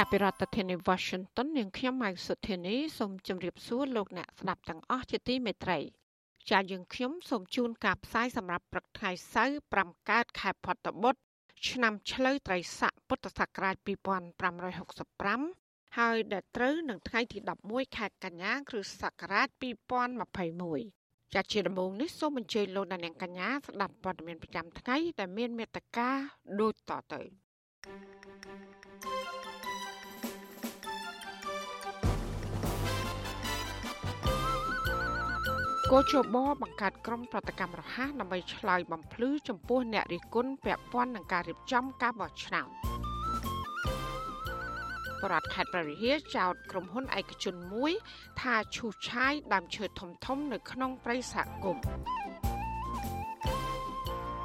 ចាប់ពីរដ្ឋធានី Washington នាងខ្ញុំម៉ៅសុធានីសូមជម្រាបសួរលោកអ្នកស្ដាប់ទាំងអស់ជាទីមេត្រីចាយើងខ្ញុំសូមជូនការផ្សាយសម្រាប់ព្រឹកថ្ងៃសៅរ៍5កើតខែផុតបុត្រឆ្នាំឆ្លូវត្រីស័កពុទ្ធសករាជ2565ហើយដែលត្រូវនឹងថ្ងៃទី11ខែកញ្ញាគ្រិស្តសករាជ2021ចាជាដំបូងនេះសូមអញ្ជើញលោកអ្នកនាងកញ្ញាស្ដាប់ព័ត៌មានប្រចាំថ្ងៃដែលមានមេត្តាដូចតទៅ thank you គោជបបង្កើតក្រុមប្រតិកម្មរហ័សដើម្បីឆ្លើយបំភ្លឺចំពោះអ្នករិះគន់ពាក់ព័ន្ធនឹងការរៀបចំការបោះឆ្នោតបរដ្ឋខេត្តប្រវិហារចោទក្រុមហ៊ុនឯកជនមួយ ថាឈូសឆាយដើមឈើធំធំនៅក្នុងព្រៃសហគមន៍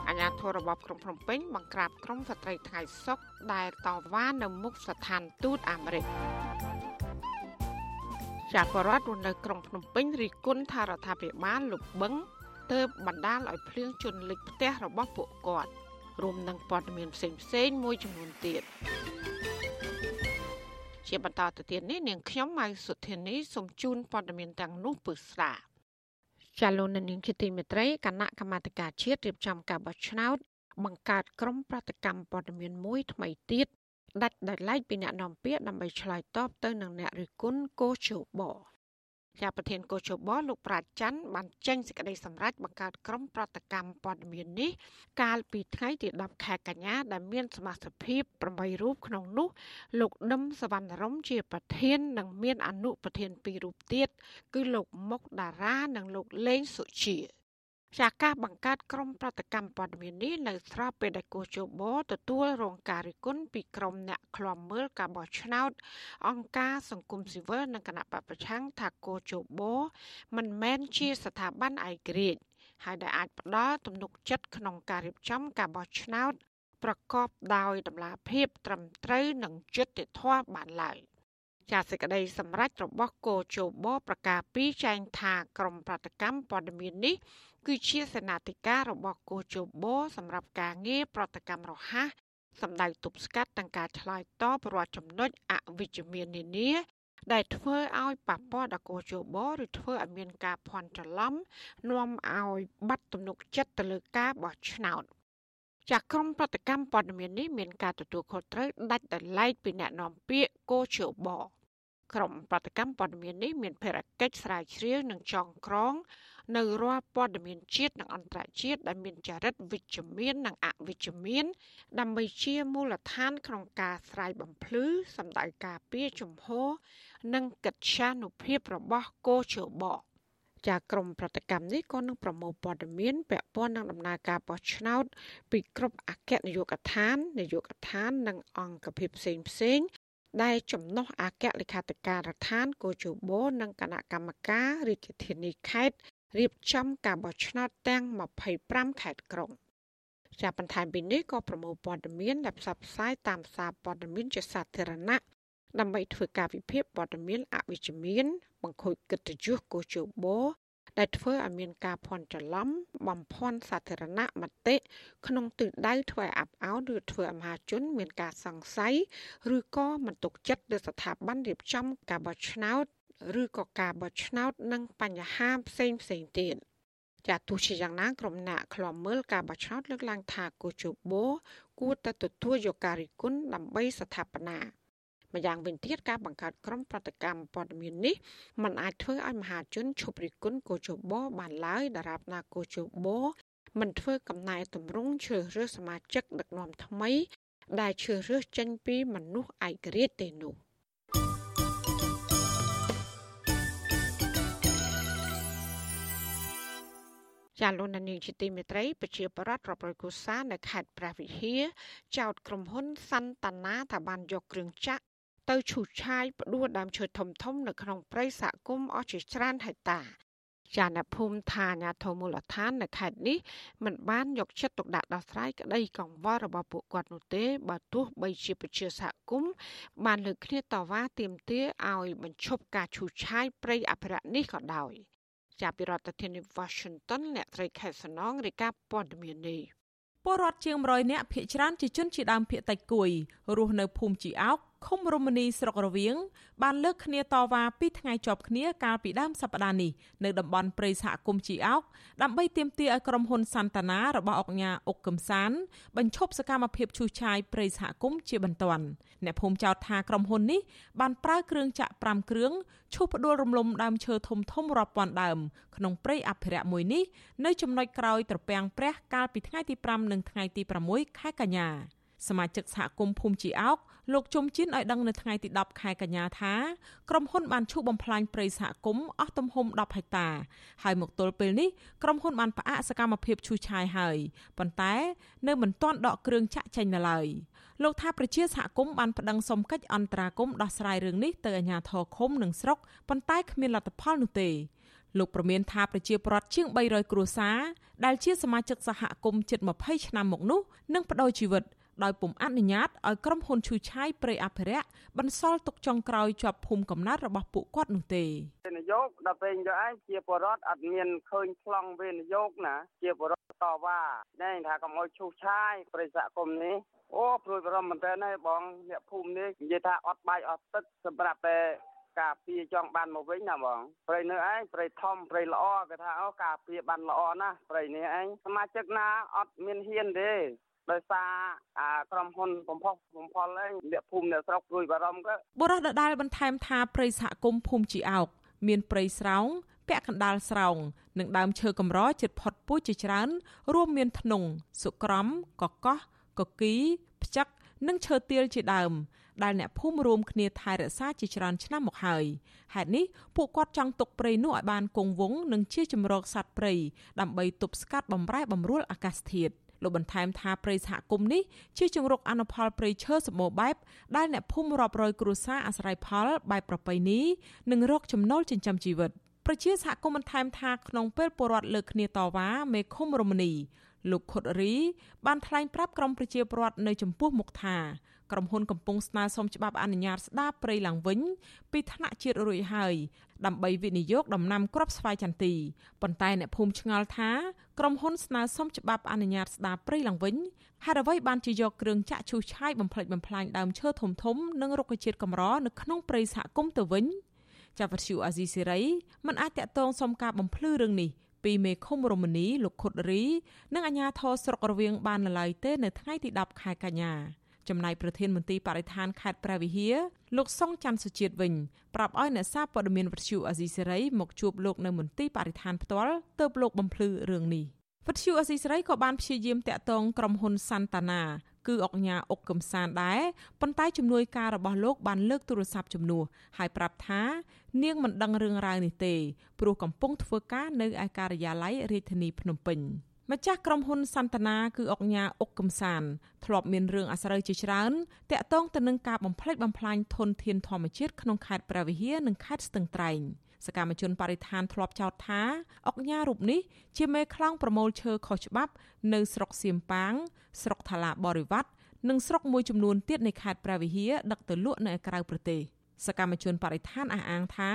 អាញាធររបបក្រុងភ្នំពេញបង្ក្រាបក្រុមស្ត្រីថ្ងៃសុកដែលតវ៉ានៅមុខស្ថានទូតអាមេរិក ចាបរដ្ឋនៅក្រុងភ្នំពេញរីគុណថារដ្ឋាភិបាលលុបបឹងទើបបណ្ដាលឲ្យភ្លៀងជន់លិចផ្ទះរបស់ពួកគាត់រួមនឹងព័ត៌មានផ្សេងផ្សេងមួយចំនួនទៀតជាបន្តទៅទៀតនេះនាងខ្ញុំម៉ៅសុធានីសូមជូនព័ត៌មានទាំងនោះពឹស្ដាចាលោកនាងជាទីមេត្រីគណៈកម្មាធិការជាតិរៀបចំការបោះឆ្នោតបង្កើតក្រុមប្រតិកម្មព័ត៌មានមួយថ្មីទៀត ដាច់ដោយឡែកពីអ្នកនាំពាក្យដើម្បីឆ្លើយតបទៅនឹងអ្នករិះគន់កោជបជាប្រធានកោជបលោកប្រាជ្ញច័ន្ទបានចេញសេចក្តីសម្រេចបង្កើតក្រុមប្រតិកម្មព័ត៌មាននេះកាលពីថ្ងៃទី10ខែកញ្ញាដែលមានសមាជិកភាព8រូបក្នុងនោះលោកដឹមសវណ្ណរមជាប្រធាននិងមានអនុប្រធាន2រូបទៀតគឺលោកមុកតារានិងលោកលេងសុជា ចាការបង្កើតក្រុមប្រតិកម្មព័ត៌មាននេះនៅស្របពេលដែលគូជបទទួលរងការរិះគន់ពីក្រុមអ្នកឃ្លាំមើលការបោះឆ្នោត អង្គការសង្គមស៊ីវិលនិងគណៈបព្វប្រឆាំងថាគូជបមិនមែនជាស្ថាប័នឯករាជ្យហើយដែលអាចផ្ដល់ទំនុកចិត្តក្នុងការរៀបចំការបោះឆ្នោត ប្រកបដោយតម្លាភាពត្រឹមត្រូវនិងយុត្តិធម៌បានឡើយចាសសេចក្តីសម្រេចរបស់គោជបប្រកាសពីចែងថាក្រមប្រតិកម្មព័ត៌មាននេះ គឺជាសេនាធិការរបស់គូជបសម្រាប់ការងារប្រតិកម្មរហ័សសម្ដៅទប់ស្កាត់ទាំងការឆ្លើយតបរាល់ចំណុចអវិជ្ជមាននានា ដែលធ្វើឲ្យប៉ះពាល់ដល់គូជបឬធ្វើឲ្យមានការភ័ន្តច្រឡំនាំឲ្យបាត់ទំនុកចិត្តទៅលើការបោះឆ្នោតចាក់ក្រុមប្រតិកម្មព័ត៌មាននេះមានការទទួលខុសត្រូវដាច់ដោយឡែកពីអ្នកនាំពាក្យគូជបក្រុមប្រតិកម្មព័ត៌មាននេះមានភារកិច្ចស្រាវជ្រាវនិងចងក្រង នៅរាល់ព័ត៌មានជាតិនិងអន្តរជាតិដែលមានចរិតវិជ្ជមាននិងអវិជ្ជមាន ដើម្បីជាមូលដ្ឋានក្នុងការស្រាយបំភ្លឺសម្ដៅការពារជំហរនិងកិត្យានុភាពរបស់កោជបចាក្រមប្រតិកម្មនេះក៏នឹងប្រមូលព័ត៌មានពាក់ព័ន្ធនឹងដំណើរការបោះឆ្នោត ពីគ្រប់អគ្គនាយកដ្ឋាននាយកដ្ឋាន និងអង្គភាពផ្សេងផ្សេងដែលចំណុះអគ្គលេខាធិការដ្ឋានកោជបនិងគណៈកម្មការរាជធានីខេត្ត រៀបចំការបោះឆ្នោតទាំង25ខេត្តក្រុងជាបន្ថែមពីនេះក៏ប្រមូលព័ត៌មានដែលផ្សព្វផ្សាយតាមសារព័ត៌មានជាសាធារណៈដើម្បីធ្វើការវិភាគព័ត៌មានអវិជ្ជមាន បង្ខូចកិត្តិយសកោជបដែលធ្វើឲ្យមានការភ័ន្តច្រឡំបំភាន់សាធារណមតិក្នុងទិសដៅធ្វើឲ្យអាប់អោនឬធ្វើឲ្យមហាជន មានការសង្ស័យឬក៏មិនទុកចិត្តលើស្ថាប័នរៀបចំការបោះឆ្នោត ឬក៏ការបោះឆ្នោតនិងបញ្ហាផ្សេងផ្សេងទៀតចាទោះជាយ៉ាងណាក្រុមអ្នកខ្លំមើលការបោះឆ្នោតលើកឡើងថាគូជបោគួរតែទទួលយកការរិះគន់ដើម្បីស្ថាបនាម្យ៉ាងវិញទៀតការបង្កើតក្រុមប្រតិកម្មព័ត៌មាននេះมันអាចធ្វើឲ្យមហាជនឈប់រិះគន់គូជបោបានឡើយដរាបណាគូជបោមិនធ្វើកំណែតម្រង់ជ្រើសរើសសមាជិកដឹកនាំថ្មី ដែលជ្រើសរើសចេញពីមនុស្សឯករាជ្យទេនោះ។ ចាលោកនានីជាទីមេត្រីប្រជាប្រដ្ឋរាប់រយគូសានៅខេត្តព្រះវិហារចោតក្រុមហ៊ុនសាន់តាណាថាបានយកគ្រឿងចាក់ទៅឈូសឆាយផ្ដួលដើមឈើធំធំនៅក្នុងព្រៃសហគមន៍អស់ជាច្រើនហិកតាចាអ្នកភូមិថាអាញាធមូលដ្ឋាននៅខេត្តនេះមិនបានយកចិត្តទុកដាក់ដោះស្រាយក្តីកង្វល់របស់ពួកគាត់នោះទេបើទោះបីជាប្រជាសហគមន៍បានលើកគ្នាតវ៉ាទាមទារឲ្យបញ្ឈប់ការឈូសឆាយព្រៃអភិរក្សនេះក៏ដោយ ចាប់ពីរដ្ឋធានី Washington អ្នកត្រីខេត្តសំណងរាយការណ៍ព័ត៌មាននេះពលរដ្ឋជាង100នាក់ភ ieck ច្រើនជាជនជាដើមភ ieck តិចគួយរស់នៅភូមិជីអោក ឃុំរមនីស្រុករវៀងបានលើកគ្នាតវ៉ាពីថ្ងៃជាប់គ្នាកាលពីដើមសប្តាហ៍នេះនៅតំបន់ព្រៃសហគមន៍ជីអោកដើម្បីទាមទារឲ្យក្រុមហ៊ុនសាន់តាណារបស់អង្គការអុកកឹមសានបញ្ឈប់សកម្មភាពឈូសឆាយព្រៃសហគមន៍ជាបន្ទាន់អ្នកភូមិចោទថាក្រុមហ៊ុននេះបានប្រើគ្រឿងចាក់5គ្រឿងឈូសផ្ដួលរំលំដើមឈើធំធំរាប់ពាន់ដើមក្នុងព្រៃអភិរក្សមួយនេះនៅចំណុចក្រោយត្រពាំងព្រះកាលពីថ្ងៃទី5និងថ្ងៃទី6ខែកញ្ញាសមាជិកសហគមន៍ភូមិជីអោក លោកជុំជិនឲ្យដឹងនៅថ្ងៃទី10ខែកញ្ញាថាក្រុមហ៊ុនបានឈូសបំផ្លាញព្រៃសហគមន៍អស់ទំហំ10ហិកតាហើយមកទល់ពេលនេះក្រុមហ៊ុនបានផ្អាកសកម្មភាពឈូសឆាយហើយប៉ុន្តែនៅមិនទាន់ដកគ្រឿងចាក់ចេញនៅឡើយលោកថាប្រជាសហគមន៍បានប្តឹងសុំកិច្ចអន្តរាគមន៍ដោះស្រាយរឿងនេះទៅអាជ្ញាធរឃុំនិងស្រុកប៉ុន្តែគ្មានលទ្ធផលនោះទេលោកប្រមានថាប្រជាពលរដ្ឋជាង300គ្រួសារដែលជាសមាជិកសហគមន៍ជិត20ឆ្នាំមកនោះនឹងបដូរជីវិត ដោយពុំអនុញ្ញាតឲ្យក្រុមហ៊ុនឈូឆាយព្រៃអភិរក្សបន្សល់ទុកចុងក្រោយជាប់ភូមិកំណើតរបស់ពួកគាត់នោះទេវិនិយោគដល់ពេលយកឯងជាបរដ្ឋអត់មានឃើញខ្លងវិនិយោគណា ជាបរដ្ឋតវ៉ាតែថាកុំឲ្យឈូឆាយព្រៃសហគមន៍នេះអូព្រួយបារម្ភមែនតើហើយបងអ្នកភូមិនេះនិយាយថាអត់បាយអត់ទឹកសម្រាប់តែការពារចង់បានមកវិញណាបងព្រៃនៅឯងព្រៃធំព្រៃល្អគេថាអូការពារបានល្អណាស់ព្រៃនេះឯងសមាជិកណាអត់មានហ៊ានទេ ដោយសារអាក្រុមហ៊ុនបំផុសបំផុលឯងអ្នកភូមិអ្នកស្រុកព្រួយបារម្ភក៏បុរសដដែលបន្ថែមថាព្រៃសហគមន៍ភូមិជីអោកមានព្រៃស្រោងពាក់កណ្ដាលស្រោងនិងដើមឈើកម្រជិតផុតពូជជាច្រើន រួមមានធ្នង់សុក្រំកកោះកគីផ្ចឹកនិងឈើទាលជាដើមដែលអ្នកភូមិរួមគ្នាថែរក្សាជាច្រើនឆ្នាំមកហើយហេតុនេះពួកគាត់ចង់ទុកព្រៃនោះឲ្យបានគង់វង្សនិងជាជំរកសត្វព្រៃដើម្បីទប់ស្កាត់បំរែបំរួលអាកាសធាតុ លោកបន្ថែមថាព្រៃសហគមន៍នេះជាជង្រុកអនុផលព្រៃឈើសម្បូរបែបដែលអ្នកភូមិរាប់រយគ្រួសារអាស្រ័យផលបែបប្រពៃណីនិងរកចំណូលចិញ្ចឹមជីវិតប្រជាសហគមន៍បន្ថែមថាក្នុងពេលពលរដ្ឋលើកគ្នាតវ៉ាមេឃុំរមនីលោកខុតរីបានថ្លែងប្រាប់ក្រុមប្រជាពលរដ្ឋនៅចំពោះមុខថា ក្រុមហ៊ុនកំពុងស្នើសុំច្បាប់អនុញ្ញាតស្ដារព្រៃឡើងវិញពីថ្នាក់ជាតិរួចហើយដើម្បីវិនិយោគដំណាំគ្រាប់ស្វាយចន្ទីប៉ុន្តែអ្នកភូមិឆ្ងល់ថាក្រុមហ៊ុនស្នើសុំច្បាប់អនុញ្ញាតស្ដារព្រៃឡើងវិញហេតុអ្វីបានជាយកគ្រឿងចាក់ឈូសឆាយបំផ្លិចបំផ្លាញដើមឈើធំធំនិងរុក្ខជាតិកម្រនៅក្នុងព្រៃសហគមន៍ទៅវិញចាវត្ថុអាស៊ីសេរីមិនអាចតកតងសុំការបំភ្លឺរឿងនេះពីមេឃុំរមនីលោកខុតរី និងអាជ្ញាធរស្រុករវៀងបាននៅឡើយទេនៅថ្ងៃទី10ខែកញ្ញា ចំណែកប្រធានមន្ទីរបរិស្ថានខេត្តព្រះវិហារលោកសុងច័ន្ទសុជាតិវិញប្រាប់ឲ្យអ្នកសារព័ត៌មានវិទ្យុអាស៊ីសេរីមកជួបលោកនៅមន្ទីរបរិស្ថានផ្ទាល់ទើបលោកបំភ្លឺរឿងនេះវិទ្យុអាស៊ីសេរីក៏បានព្យាយាមតាក់ទងក្រុមហ៊ុនសាន់តាណាគឺអុកញ៉ាអុកកំសានដែរប៉ុន្តែជំនួយការរបស់លោកបានលើកទូរស័ព្ទជំនួសហើយប្រាប់ថានាងមិនដឹងរឿងរ៉ាវនេះទេព្រោះកំពុងធ្វើការនៅឯការិយាល័យរាជធានីភ្នំពេញ។ ម្ចាស់ក្រុមហ៊ុនសន្តានាគឺអុកញ៉ាអុកកំសានធ្លាប់មានរឿងអាស្រូវជាច្រើនតាក់ទងទៅនឹងការបំផ្លិចបំផ្លាញធនធានធម្មជាតិក្នុងខេត្តព្រះវិហារនិងខេត្តស្ទឹងត្រែងសកម្មជនបរិស្ថានធ្លាប់ចោទថាអុកញ៉ារូបនេះជាមេខ្លោងប្រមូលឈើខុសច្បាប់នៅស្រុកសៀមប៉ាង ស្រុកថាឡាបរិវត្តនិងស្រុកមួយចំនួនទៀតនៃខេត្តព្រះវិហារដឹកទៅលក់នៅក្រៅប្រទេស។ សកម្មជនបរិស្ថានអះអាងថា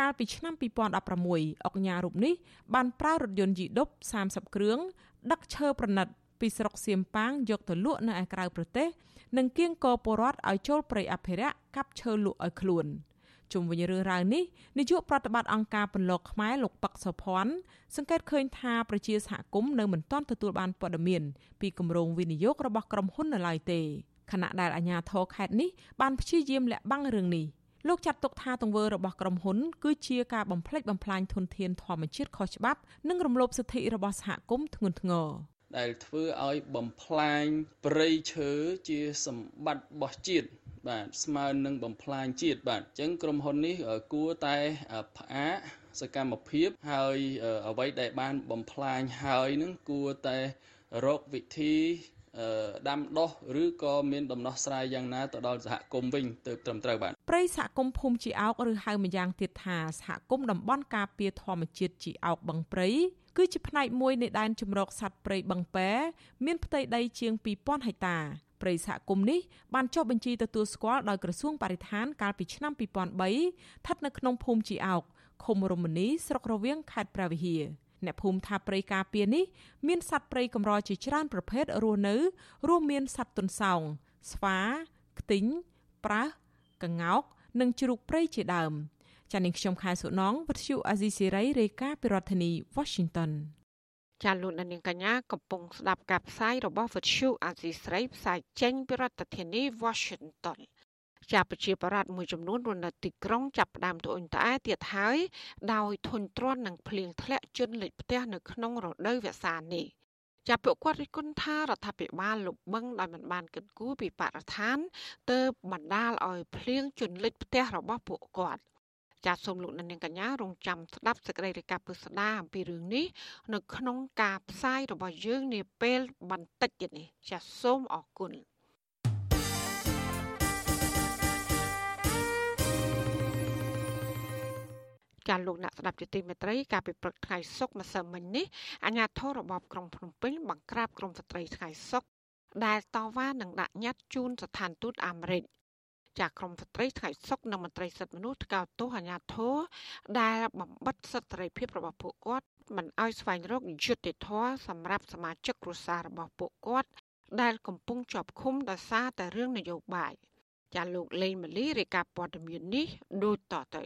កាលពីឆ្នាំ2016អុកញ៉ារូបនេះបានប្រើរថយន្តយីដុប30គ្រឿងដឹកឈើប្រណិតពីស្រុកសៀមប៉ាងយកទៅលក់នៅឯក្រៅប្រទេសនិងគៀងកពលរដ្ឋឲ្យចូលព្រៃអភិរក្សកាប់ឈើលក់ឲ្យខ្លួនជុំវិញរឿងរ៉ាវនេះនាយកប្រតិបត្តិអង្គការពន្លកខ្មែរលោកប៉ាក់សុភ័ណ្ឌសង្កេតឃើញថាប្រជាសហគមន៍នៅមិនទាន់ទទួលបានព័ត៌មានពីគម្រោងវិនិយោគរបស់ក្រុមហ៊ុននៅឡើយទេខណៈដែលអាជ្ញាធរខេត្តនេះបានព្យាយាមលាក់បាំងរឿងនេះ លោកចាត់ទុកថាទង្វើរបស់ក្រុមហ៊ុនគឺជាការបំផ្លិចបំផ្លាញធនធានធម្មជាតិខុសច្បាប់និងរំលោភសិទ្ធិរបស់សហគមន៍ធ្ងន់ធ្ងរដែលធ្វើឲ្យបំផ្លាញព្រៃឈើជាសម្បត្តិរបស់ជាតិបាទស្មើនឹងបំផ្លាញជាតិបាទអញ្ចឹងក្រុមហ៊ុននេះគួរតែផ្អាកសកម្មភាពហើយអ្វីដែលបានបំផ្លាញហើយនឹងគួរតែរកវិធី ដាំដុះឬក៏មានដំណោះស្រាយយ៉ាងណាទៅដល់សហគមន៍វិញទើបត្រឹមត្រូវបាទព្រៃសហគមន៍ភូមិជីអោកឬហៅម្យ៉ាងទៀតថាសហគមន៍តំបន់ការពារធម្មជាតិជីអោកបឹងព្រៃគឺជាផ្នែកមួយនៃដែនជម្រកសត្វព្រៃបឹងពែមានផ្ទៃដីជាង2000ហិកតាព្រៃសហគមន៍នេះបានចុះបញ្ជីទទួលស្គាល់ដោយក្រសួងបរិស្ថានកាលពីឆ្នាំ2003ស្ថិតនៅក្នុងភូមិជីអោកឃុំរមនីស្រុករវៀងខេត្តព្រះវិហារ អ្នកភូមិថាព្រៃការពារនេះមានសត្វព្រៃកម្រជាច្រើនប្រភេទរស់នៅរួមមានសត្វទន្សោងស្វាខ្ទីងប្រើសក្ងោក និងជ្រូកព្រៃជាដើមចានាងខ្ញុំខែសុណងវັດឈូអាស៊ីសេរីរាយការណ៍ពីរដ្ឋធានី Washington ចាលោកនាងកញ្ញាកំពុងស្ដាប់ការផ្សាយរបស់វិទ្យុអាស៊ីស្រីផ្សាយចេញពីរដ្ឋធានី Washington ជាប្រជាប្រដ្ឋមួយចំនួនរស់នៅទីក្រុងចាប់ផ្ដើមត្អូញត្អែទៀតហើយដោយធុញទ្រាន់នឹងភ្លៀងធ្លាក់ជន់លិចផ្ទះនៅក្នុងរដូវវស្សានេះចាប់ពួកគាត់រិះគន់ថារដ្ឋាភិបាលលុបបង្ដោយមិនបានគិតគូរពីបរិស្ថានទើបបណ្ដាលឲ្យភ្លៀងជន់លិចផ្ទះរបស់ពួកគាត់ចាសសូមលោកនាងកញ្ញារងចាំស្ដាប់សេចក្តីរាយការណ៍ពិស្ដារអំពីរឿងនេះនៅក្នុងការផ្សាយរបស់យើងនាពេលបន្តិចទៀតនេះចាសសូមអរគុណ ចាលោកអ្នកស្ដាប់ជាទីមេត្រីការពិព្រឹកថ្ងៃសុកម្សិលមិញនេះអាជ្ញាធររបបក្រុងភ្នំពេញបង្ក្រាបក្រុមស្ត្រីថ្ងៃសុកដែលតវ៉ានឹងដាក់ញត្តិជូនស្ថានទូតអាមេរិកចាក្រមស្ត្រីថ្ងៃសុកនិងមន្ត្រីសិទ្ធិមនុស្សថ្កោលទោសអាញាធរដែលបំបិតសិទ្ធិសេរីភាពរបស់ពួកគាត់មិនឲ្យស្វែងរកយុត្តិធម៌សម្រាប់សមាជិកគ្រួសាររបស់ពួកគាត់ ដែលកំពុងជាប់ឃុំដោយសារតែរឿងនយោបាយចាលោកលេងម៉ាលីរាយការណ៍ព័ត៌មាននេះដូចតទៅ